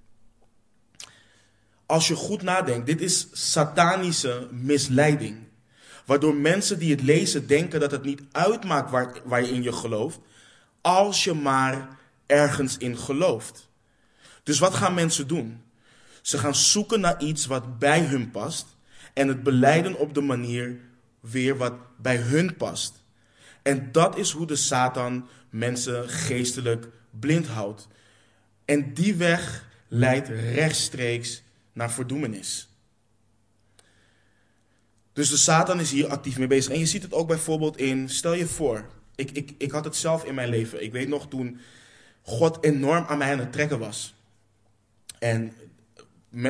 Als je goed nadenkt, dit is satanische misleiding. Waardoor mensen die het lezen denken dat het niet uitmaakt waar, waar je in je gelooft, als je maar ergens in gelooft. Dus wat gaan mensen doen? Ze gaan zoeken naar iets wat bij hun past en het beleiden op de manier weer wat bij hun past. En dat is hoe de Satan mensen geestelijk blind houdt. En die weg leidt rechtstreeks naar verdoemenis. Dus de Satan is hier actief mee bezig. En je ziet het ook bijvoorbeeld in, stel je voor, ik, ik, ik had het zelf in mijn leven. Ik weet nog toen God enorm aan mij aan het trekken was. En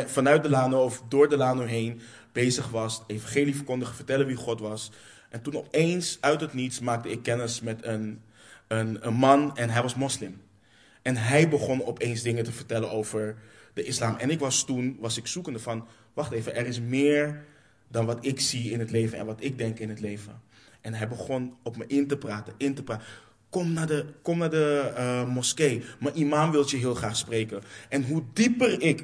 vanuit de Lano of door de Lano heen bezig was, evangelie verkondigen, vertellen wie God was. En toen opeens uit het niets maakte ik kennis met een, een, een man en hij was moslim. En hij begon opeens dingen te vertellen over de islam. En ik was toen, was ik zoekende van, wacht even, er is meer dan wat ik zie in het leven en wat ik denk in het leven. En hij begon op me in te praten, in te praten. Kom naar de, kom naar de uh, moskee. Mijn imam wil je heel graag spreken. En hoe dieper ik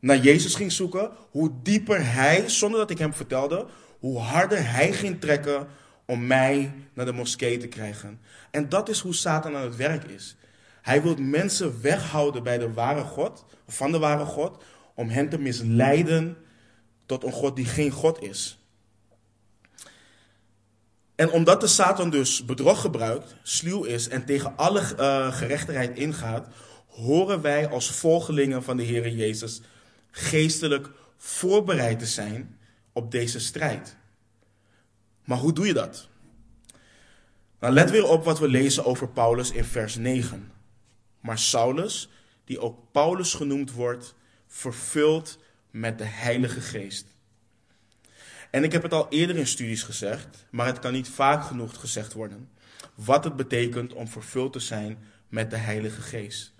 naar Jezus ging zoeken, hoe dieper hij, zonder dat ik hem vertelde, hoe harder hij ging trekken om mij naar de moskee te krijgen. En dat is hoe Satan aan het werk is. Hij wil mensen weghouden bij de ware God, van de ware God, om hen te misleiden tot een God die geen God is. En omdat de Satan dus bedrog gebruikt, sluw is en tegen alle uh, gerechtigheid ingaat, horen wij als volgelingen van de Heer Jezus geestelijk voorbereid te zijn op deze strijd. Maar hoe doe je dat? Nou, let weer op wat we lezen over Paulus in vers 9. Maar Saulus, die ook Paulus genoemd wordt, vervuld met de Heilige Geest. En ik heb het al eerder in studies gezegd, maar het kan niet vaak genoeg gezegd worden. Wat het betekent om vervuld te zijn met de Heilige Geest.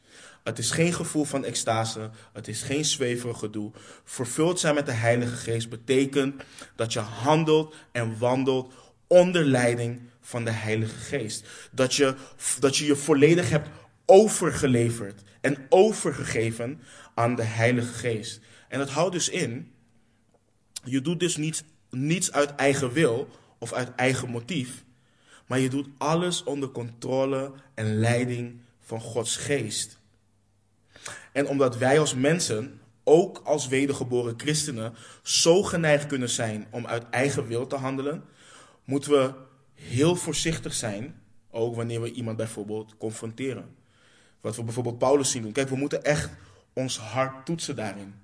Het is geen gevoel van extase, het is geen zweverig gedoe. Vervuld zijn met de Heilige Geest betekent dat je handelt en wandelt onder leiding van de Heilige Geest. Dat je dat je, je volledig hebt overgeleverd en overgegeven aan de Heilige Geest. En dat houdt dus in, je doet dus niets, niets uit eigen wil of uit eigen motief, maar je doet alles onder controle en leiding van Gods Geest. En omdat wij als mensen, ook als wedergeboren christenen, zo geneigd kunnen zijn om uit eigen wil te handelen, moeten we heel voorzichtig zijn, ook wanneer we iemand bijvoorbeeld confronteren. Wat we bijvoorbeeld Paulus zien doen. Kijk, we moeten echt ons hart toetsen daarin.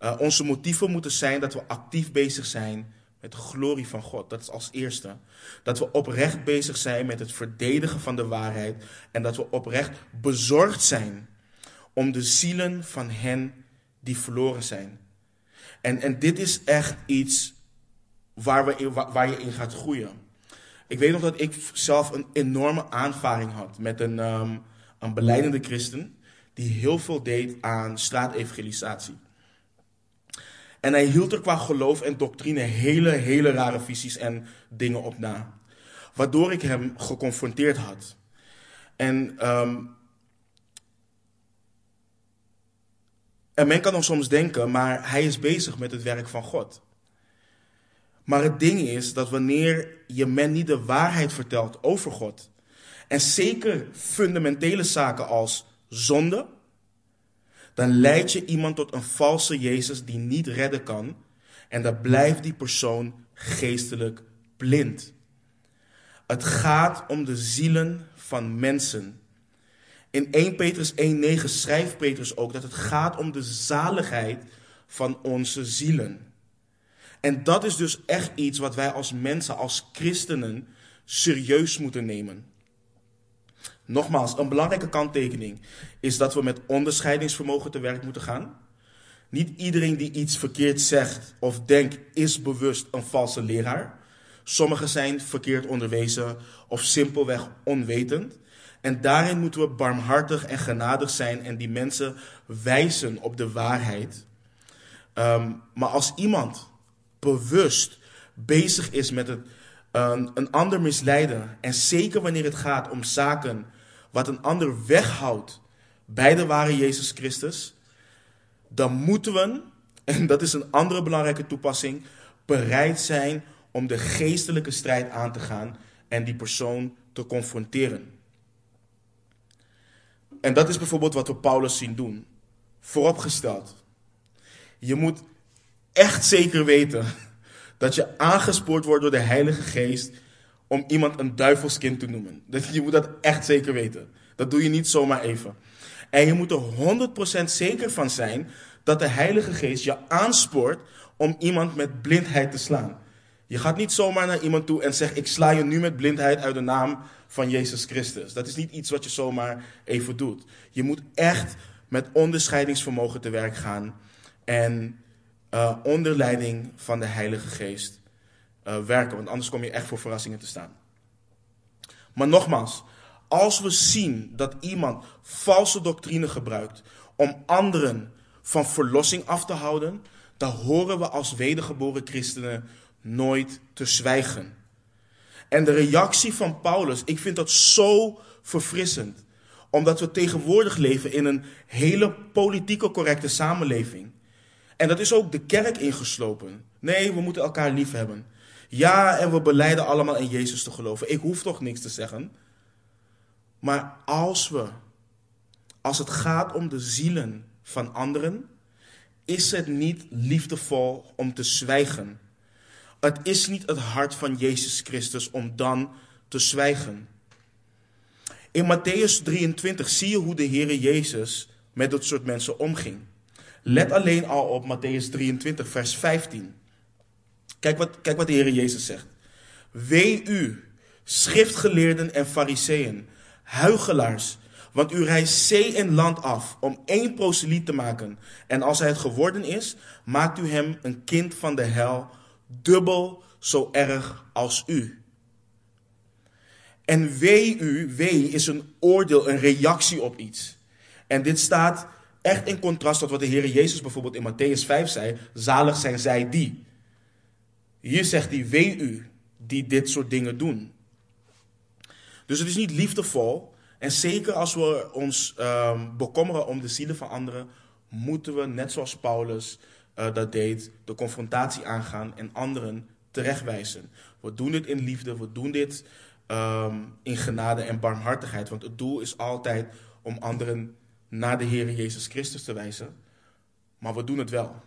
Uh, onze motieven moeten zijn dat we actief bezig zijn met de glorie van God. Dat is als eerste. Dat we oprecht bezig zijn met het verdedigen van de waarheid. En dat we oprecht bezorgd zijn om de zielen van hen die verloren zijn. En, en dit is echt iets waar, we waar je in gaat groeien. Ik weet nog dat ik zelf een enorme aanvaring had met een, um, een beleidende christen die heel veel deed aan straatevangelisatie. En hij hield er qua geloof en doctrine hele, hele rare visies en dingen op na. Waardoor ik hem geconfronteerd had. En um, En men kan dan soms denken, maar hij is bezig met het werk van God. Maar het ding is dat wanneer je men niet de waarheid vertelt over God, en zeker fundamentele zaken als zonde, dan leid je iemand tot een valse Jezus die niet redden kan, en dan blijft die persoon geestelijk blind. Het gaat om de zielen van mensen. In 1 Petrus 1:9 schrijft Petrus ook dat het gaat om de zaligheid van onze zielen. En dat is dus echt iets wat wij als mensen, als christenen, serieus moeten nemen. Nogmaals, een belangrijke kanttekening is dat we met onderscheidingsvermogen te werk moeten gaan. Niet iedereen die iets verkeerd zegt of denkt is bewust een valse leraar. Sommigen zijn verkeerd onderwezen of simpelweg onwetend. En daarin moeten we barmhartig en genadig zijn en die mensen wijzen op de waarheid. Um, maar als iemand bewust bezig is met het, een, een ander misleiden, en zeker wanneer het gaat om zaken wat een ander weghoudt bij de ware Jezus Christus, dan moeten we, [laughs] en dat is een andere belangrijke toepassing, bereid zijn om de geestelijke strijd aan te gaan en die persoon te confronteren. En dat is bijvoorbeeld wat we Paulus zien doen. Vooropgesteld. Je moet echt zeker weten dat je aangespoord wordt door de Heilige Geest om iemand een duivelskind te noemen. Je moet dat echt zeker weten. Dat doe je niet zomaar even. En je moet er 100% zeker van zijn dat de Heilige Geest je aanspoort om iemand met blindheid te slaan. Je gaat niet zomaar naar iemand toe en zegt: Ik sla je nu met blindheid uit de naam van Jezus Christus. Dat is niet iets wat je zomaar even doet. Je moet echt met onderscheidingsvermogen te werk gaan en uh, onder leiding van de Heilige Geest uh, werken, want anders kom je echt voor verrassingen te staan. Maar nogmaals, als we zien dat iemand valse doctrine gebruikt om anderen van verlossing af te houden, dan horen we als wedergeboren christenen nooit te zwijgen. En de reactie van Paulus, ik vind dat zo verfrissend. Omdat we tegenwoordig leven in een hele politieke correcte samenleving. En dat is ook de kerk ingeslopen. Nee, we moeten elkaar lief hebben. Ja, en we beleiden allemaal in Jezus te geloven. Ik hoef toch niks te zeggen. Maar als we als het gaat om de zielen van anderen, is het niet liefdevol om te zwijgen. Het is niet het hart van Jezus Christus om dan te zwijgen. In Matthäus 23 zie je hoe de Heer Jezus met dat soort mensen omging. Let alleen al op Matthäus 23, vers 15. Kijk wat, kijk wat de Heer Jezus zegt. Wee u, schriftgeleerden en fariseeën, huigelaars, want u reist zee en land af om één proseliet te maken. En als hij het geworden is, maakt u hem een kind van de hel, dubbel zo erg als u. En wee u, wee is een oordeel, een reactie op iets. En dit staat echt in contrast tot wat de Heer Jezus bijvoorbeeld in Matthäus 5 zei: zalig zijn zij die. Hier zegt hij: wee u die dit soort dingen doen. Dus het is niet liefdevol. En zeker als we ons um, bekommeren om de zielen van anderen, moeten we, net zoals Paulus uh, dat deed, de confrontatie aangaan en anderen terechtwijzen. We doen dit in liefde, we doen dit um, in genade en barmhartigheid. Want het doel is altijd om anderen naar de Heer Jezus Christus te wijzen. Maar we doen het wel.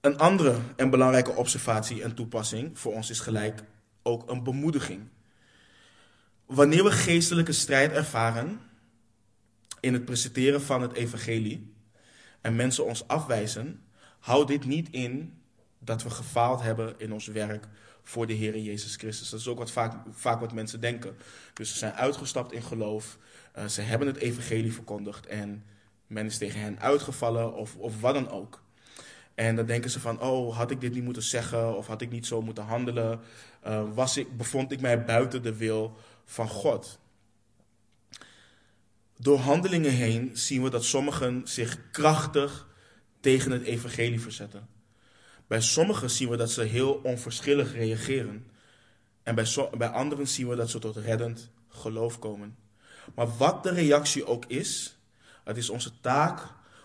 Een andere en belangrijke observatie en toepassing voor ons is gelijk ook een bemoediging. Wanneer we geestelijke strijd ervaren in het presenteren van het evangelie en mensen ons afwijzen, houd dit niet in dat we gefaald hebben in ons werk voor de Heer Jezus Christus. Dat is ook wat vaak, vaak wat mensen denken. Dus ze zijn uitgestapt in geloof, ze hebben het evangelie verkondigd en men is tegen hen uitgevallen of, of wat dan ook. En dan denken ze van, oh, had ik dit niet moeten zeggen of had ik niet zo moeten handelen? Uh, was ik, bevond ik mij buiten de wil van God? Door handelingen heen zien we dat sommigen zich krachtig tegen het evangelie verzetten. Bij sommigen zien we dat ze heel onverschillig reageren. En bij, bij anderen zien we dat ze tot reddend geloof komen. Maar wat de reactie ook is, het is onze taak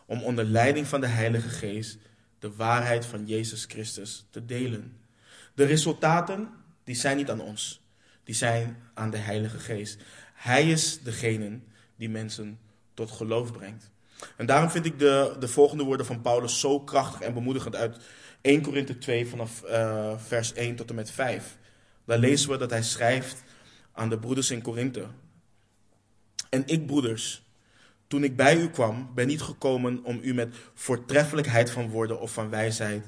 om onder leiding van de Heilige Geest de waarheid van Jezus Christus te delen. De resultaten, die zijn niet aan ons. Die zijn aan de Heilige Geest. Hij is degene die mensen tot geloof brengt. En daarom vind ik de, de volgende woorden van Paulus zo krachtig en bemoedigend uit 1 Korinthe 2 vanaf uh, vers 1 tot en met 5. Daar lezen we dat hij schrijft aan de broeders in Korinthe. En ik, broeders, toen ik bij u kwam, ben niet gekomen om u met voortreffelijkheid van woorden of van wijsheid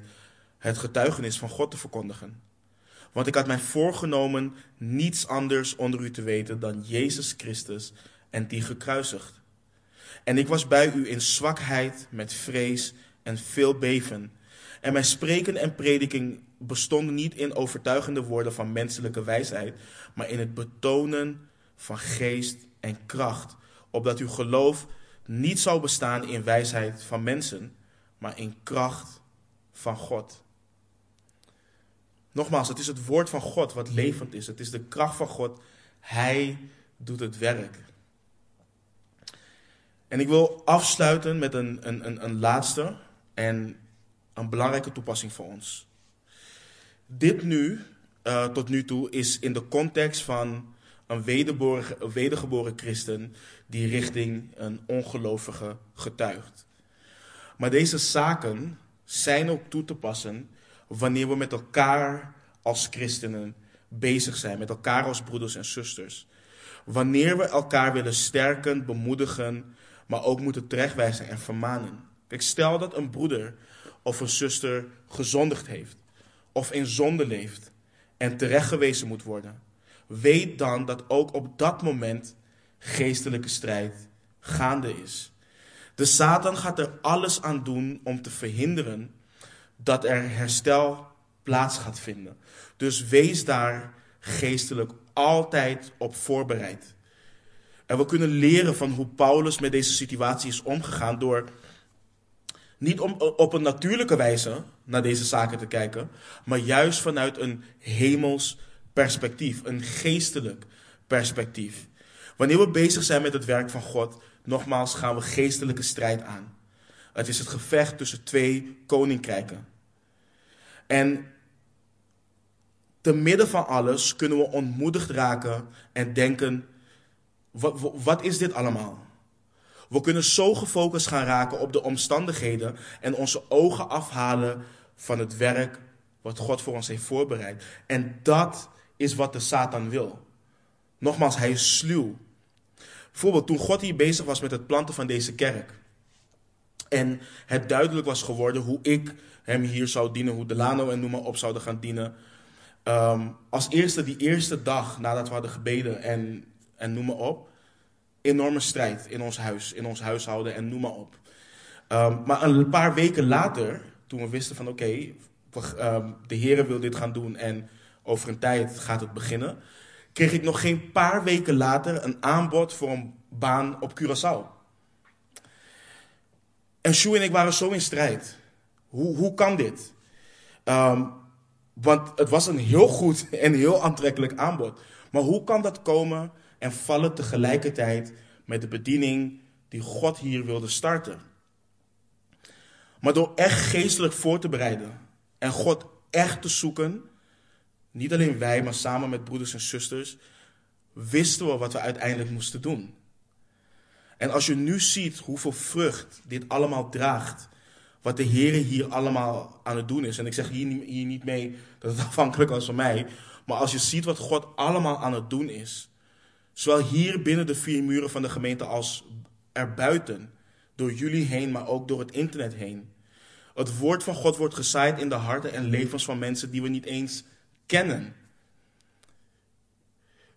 het getuigenis van God te verkondigen. Want ik had mij voorgenomen niets anders onder u te weten dan Jezus Christus en die gekruisigd. En ik was bij u in zwakheid, met vrees en veel beven. En mijn spreken en prediking bestonden niet in overtuigende woorden van menselijke wijsheid, maar in het betonen van geest en kracht, opdat uw geloof niet zou bestaan in wijsheid van mensen, maar in kracht van God. Nogmaals, het is het woord van God wat levend is. Het is de kracht van God. Hij doet het werk. En ik wil afsluiten met een, een, een, een laatste en een belangrijke toepassing voor ons. Dit nu, uh, tot nu toe, is in de context van een wedergeboren, wedergeboren christen die richting een ongelovige getuigt. Maar deze zaken zijn ook toe te passen wanneer we met elkaar als christenen bezig zijn, met elkaar als broeders en zusters. Wanneer we elkaar willen sterken, bemoedigen, maar ook moeten terechtwijzen en vermanen. Kijk, stel dat een broeder of een zuster gezondigd heeft, of in zonde leeft en terechtgewezen moet worden, weet dan dat ook op dat moment geestelijke strijd gaande is. De Satan gaat er alles aan doen om te verhinderen dat er herstel plaats gaat vinden. Dus wees daar geestelijk altijd op voorbereid. En we kunnen leren van hoe Paulus met deze situatie is omgegaan door niet om, op een natuurlijke wijze naar deze zaken te kijken, maar juist vanuit een hemels perspectief, een geestelijk perspectief. Wanneer we bezig zijn met het werk van God, nogmaals gaan we geestelijke strijd aan. Het is het gevecht tussen twee koninkrijken. En te midden van alles kunnen we ontmoedigd raken en denken: wat, wat is dit allemaal? We kunnen zo gefocust gaan raken op de omstandigheden en onze ogen afhalen van het werk wat God voor ons heeft voorbereid. En dat is wat de Satan wil. Nogmaals, hij is sluw. Bijvoorbeeld toen God hier bezig was met het planten van deze kerk. En het duidelijk was geworden hoe ik hem hier zou dienen, hoe Delano en noem maar op zouden gaan dienen. Ehm, als eerste, die eerste dag nadat we hadden gebeden en, en noem maar op, enorme strijd in ons huis, in ons huishouden en noem maar op. Ehm, maar een paar weken later, toen we wisten van oké, ehm, de Heer wil dit gaan doen en over een tijd gaat het beginnen, kreeg ik nog geen paar weken later een aanbod voor een baan op Curaçao. En Sjoe en ik waren zo in strijd. Hoe, hoe kan dit? Ehm, want het was een heel goed en heel aantrekkelijk aanbod. Maar hoe kan dat komen en vallen tegelijkertijd met de bediening die God hier wilde starten? Maar door echt geestelijk voor te bereiden en God echt te zoeken, niet alleen wij, maar samen met broeders en zusters, wisten we wat we uiteindelijk moesten doen. En als je nu ziet hoeveel vrucht dit allemaal draagt, wat de Heer hier allemaal aan het doen is. En ik zeg hier, hier niet mee dat het [laughs] afhankelijk was van mij, maar als je ziet wat God allemaal aan het doen is, zowel hier binnen de vier muren van de gemeente als erbuiten, door jullie heen, maar ook door het internet heen. Het woord van God wordt gezaaid in de harten en levens van mensen die we niet eens kennen.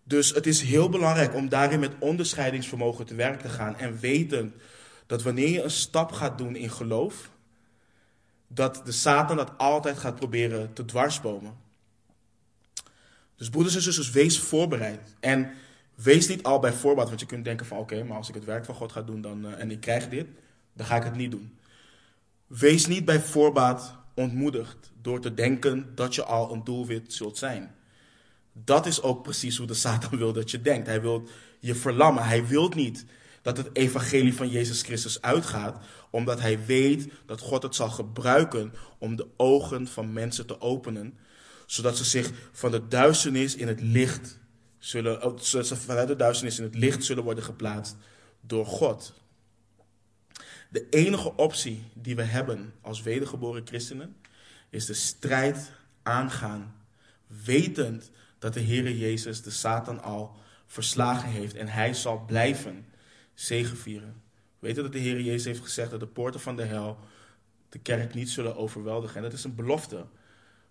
Dus het is heel belangrijk om daarin met onderscheidingsvermogen te werk te gaan en weten dat wanneer je een stap gaat doen in geloof, dat de Satan dat altijd gaat proberen te dwarsbomen. Dus broeders en zusters, wees voorbereid. En wees niet al bij voorbaat, want je kunt denken van oké, maar als ik het werk van God ga doen dan, uh, en ik krijg dit, dan ga ik het niet doen. Wees niet bij voorbaat ontmoedigd door te denken dat je al een doelwit zult zijn. Dat is ook precies hoe de Satan wil dat je denkt. Hij wil je verlammen. Hij wil niet dat het evangelie van Jezus Christus uitgaat, omdat hij weet dat God het zal gebruiken om de ogen van mensen te openen, zodat ze zich van de duisternis in het licht zullen, oh, ze vanuit de duisternis in het licht zullen worden geplaatst door God. De enige optie die we hebben als wedergeboren christenen is de strijd aangaan, wetend dat de Heere Jezus de Satan al verslagen heeft en hij zal blijven zegevieren. Weten dat de Heer Jezus heeft gezegd dat de poorten van de hel de kerk niet zullen overweldigen. En dat is een belofte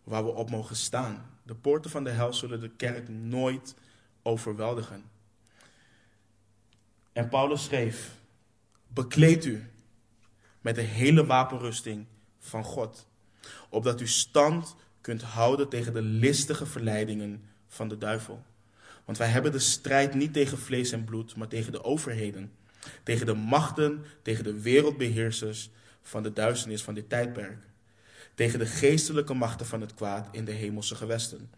waar we op mogen staan. De poorten van de hel zullen de kerk nooit overweldigen. En Paulus schreef: Bekleed u met de hele wapenrusting van God, opdat u stand kunt houden tegen de listige verleidingen van de duivel. Want wij hebben de strijd niet tegen vlees en bloed, maar tegen de overheden, tegen de machten, tegen de wereldbeheersers van de duisternis van dit tijdperk, tegen de geestelijke machten van het kwaad in de hemelse gewesten.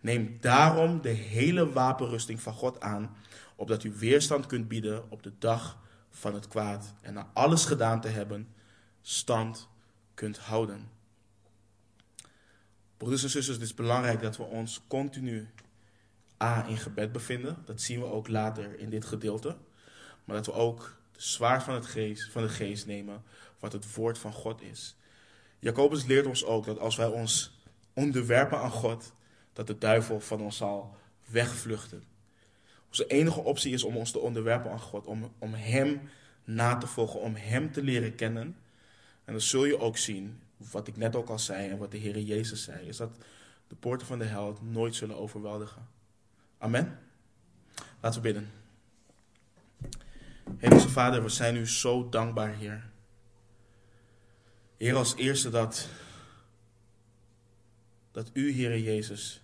Neem daarom de hele wapenrusting van God aan, opdat u weerstand kunt bieden op de dag van het kwaad en na alles gedaan te hebben, stand kunt houden. Broeders en zusters, het is belangrijk dat we ons continu A in gebed bevinden. Dat zien we ook later in dit gedeelte. Maar dat we ook de zwaard van, het geest, van de geest nemen, wat het woord van God is. Jacobus leert ons ook dat als wij ons onderwerpen aan God, dat de duivel van ons zal wegvluchten. Onze enige optie is om ons te onderwerpen aan God, om, om Hem na te volgen, om Hem te leren kennen. En dan zul je ook zien, wat ik net ook al zei en wat de Heer Jezus zei, is dat de poorten van de hel nooit zullen overweldigen. Amen. Laten we bidden. Hemelse Vader, we zijn u zo dankbaar, Heer. Heer, als eerste dat, dat u, Heer Jezus,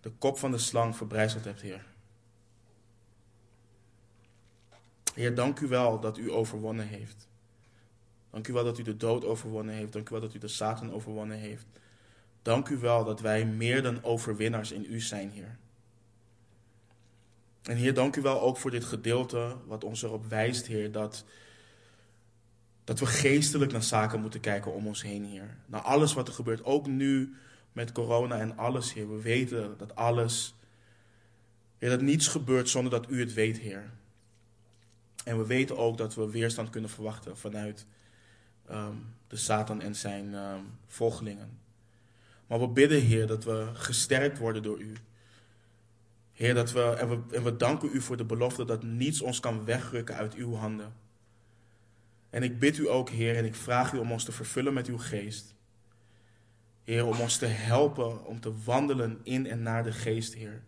de kop van de slang verbrijzeld hebt, Heer. Heer, dank u wel dat u overwonnen heeft. Dank u wel dat u de dood overwonnen heeft. Dank u wel dat u de Satan overwonnen heeft. Dank u wel dat wij meer dan overwinnaars in u zijn, Heer. En Heer, dank u wel ook voor dit gedeelte wat ons erop wijst, Heer, dat, dat we geestelijk naar zaken moeten kijken om ons heen, Heer. Naar alles wat er gebeurt, ook nu met corona en alles, Heer. We weten dat alles Heer, dat niets gebeurt zonder dat u het weet, Heer. En we weten ook dat we weerstand kunnen verwachten vanuit ehm, de Satan en zijn um, volgelingen. Maar we bidden, Heer, dat we gesterkt worden door u. Heer, dat we en, we, en we danken u voor de belofte dat niets ons kan wegrukken uit uw handen. En ik bid u ook, Heer, en ik vraag u om ons te vervullen met uw geest. Heer, om ons te helpen om te wandelen in en naar de geest, Heer.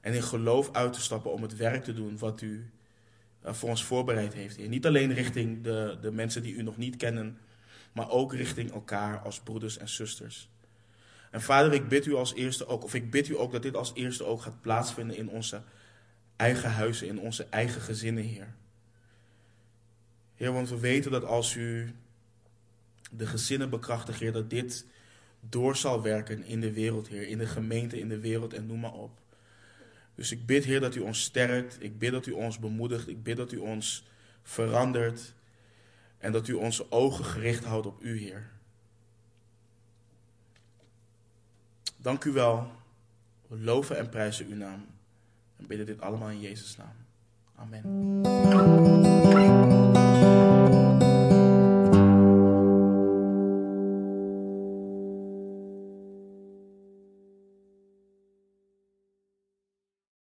En in geloof uit te stappen om het werk te doen wat u voor ons voorbereid heeft, Heer. Niet alleen richting de, de mensen die u nog niet kennen, maar ook richting elkaar als broeders en zusters. En vader, ik bid u als eerste ook, of ik bid u ook dat dit als eerste ook gaat plaatsvinden in onze eigen huizen, in onze eigen gezinnen, Heer. Heer, want we weten dat als u de gezinnen bekrachtigt, Heer, dat dit door zal werken in de wereld, Heer. In de gemeente, in de wereld en noem maar op. Dus ik bid, Heer, dat u ons sterkt. Ik bid dat u ons bemoedigt. Ik bid dat u ons verandert. En dat u onze ogen gericht houdt op u, Heer. Dank u wel. We loven en prijzen uw naam. En bidden dit allemaal in Jezus' naam. Amen.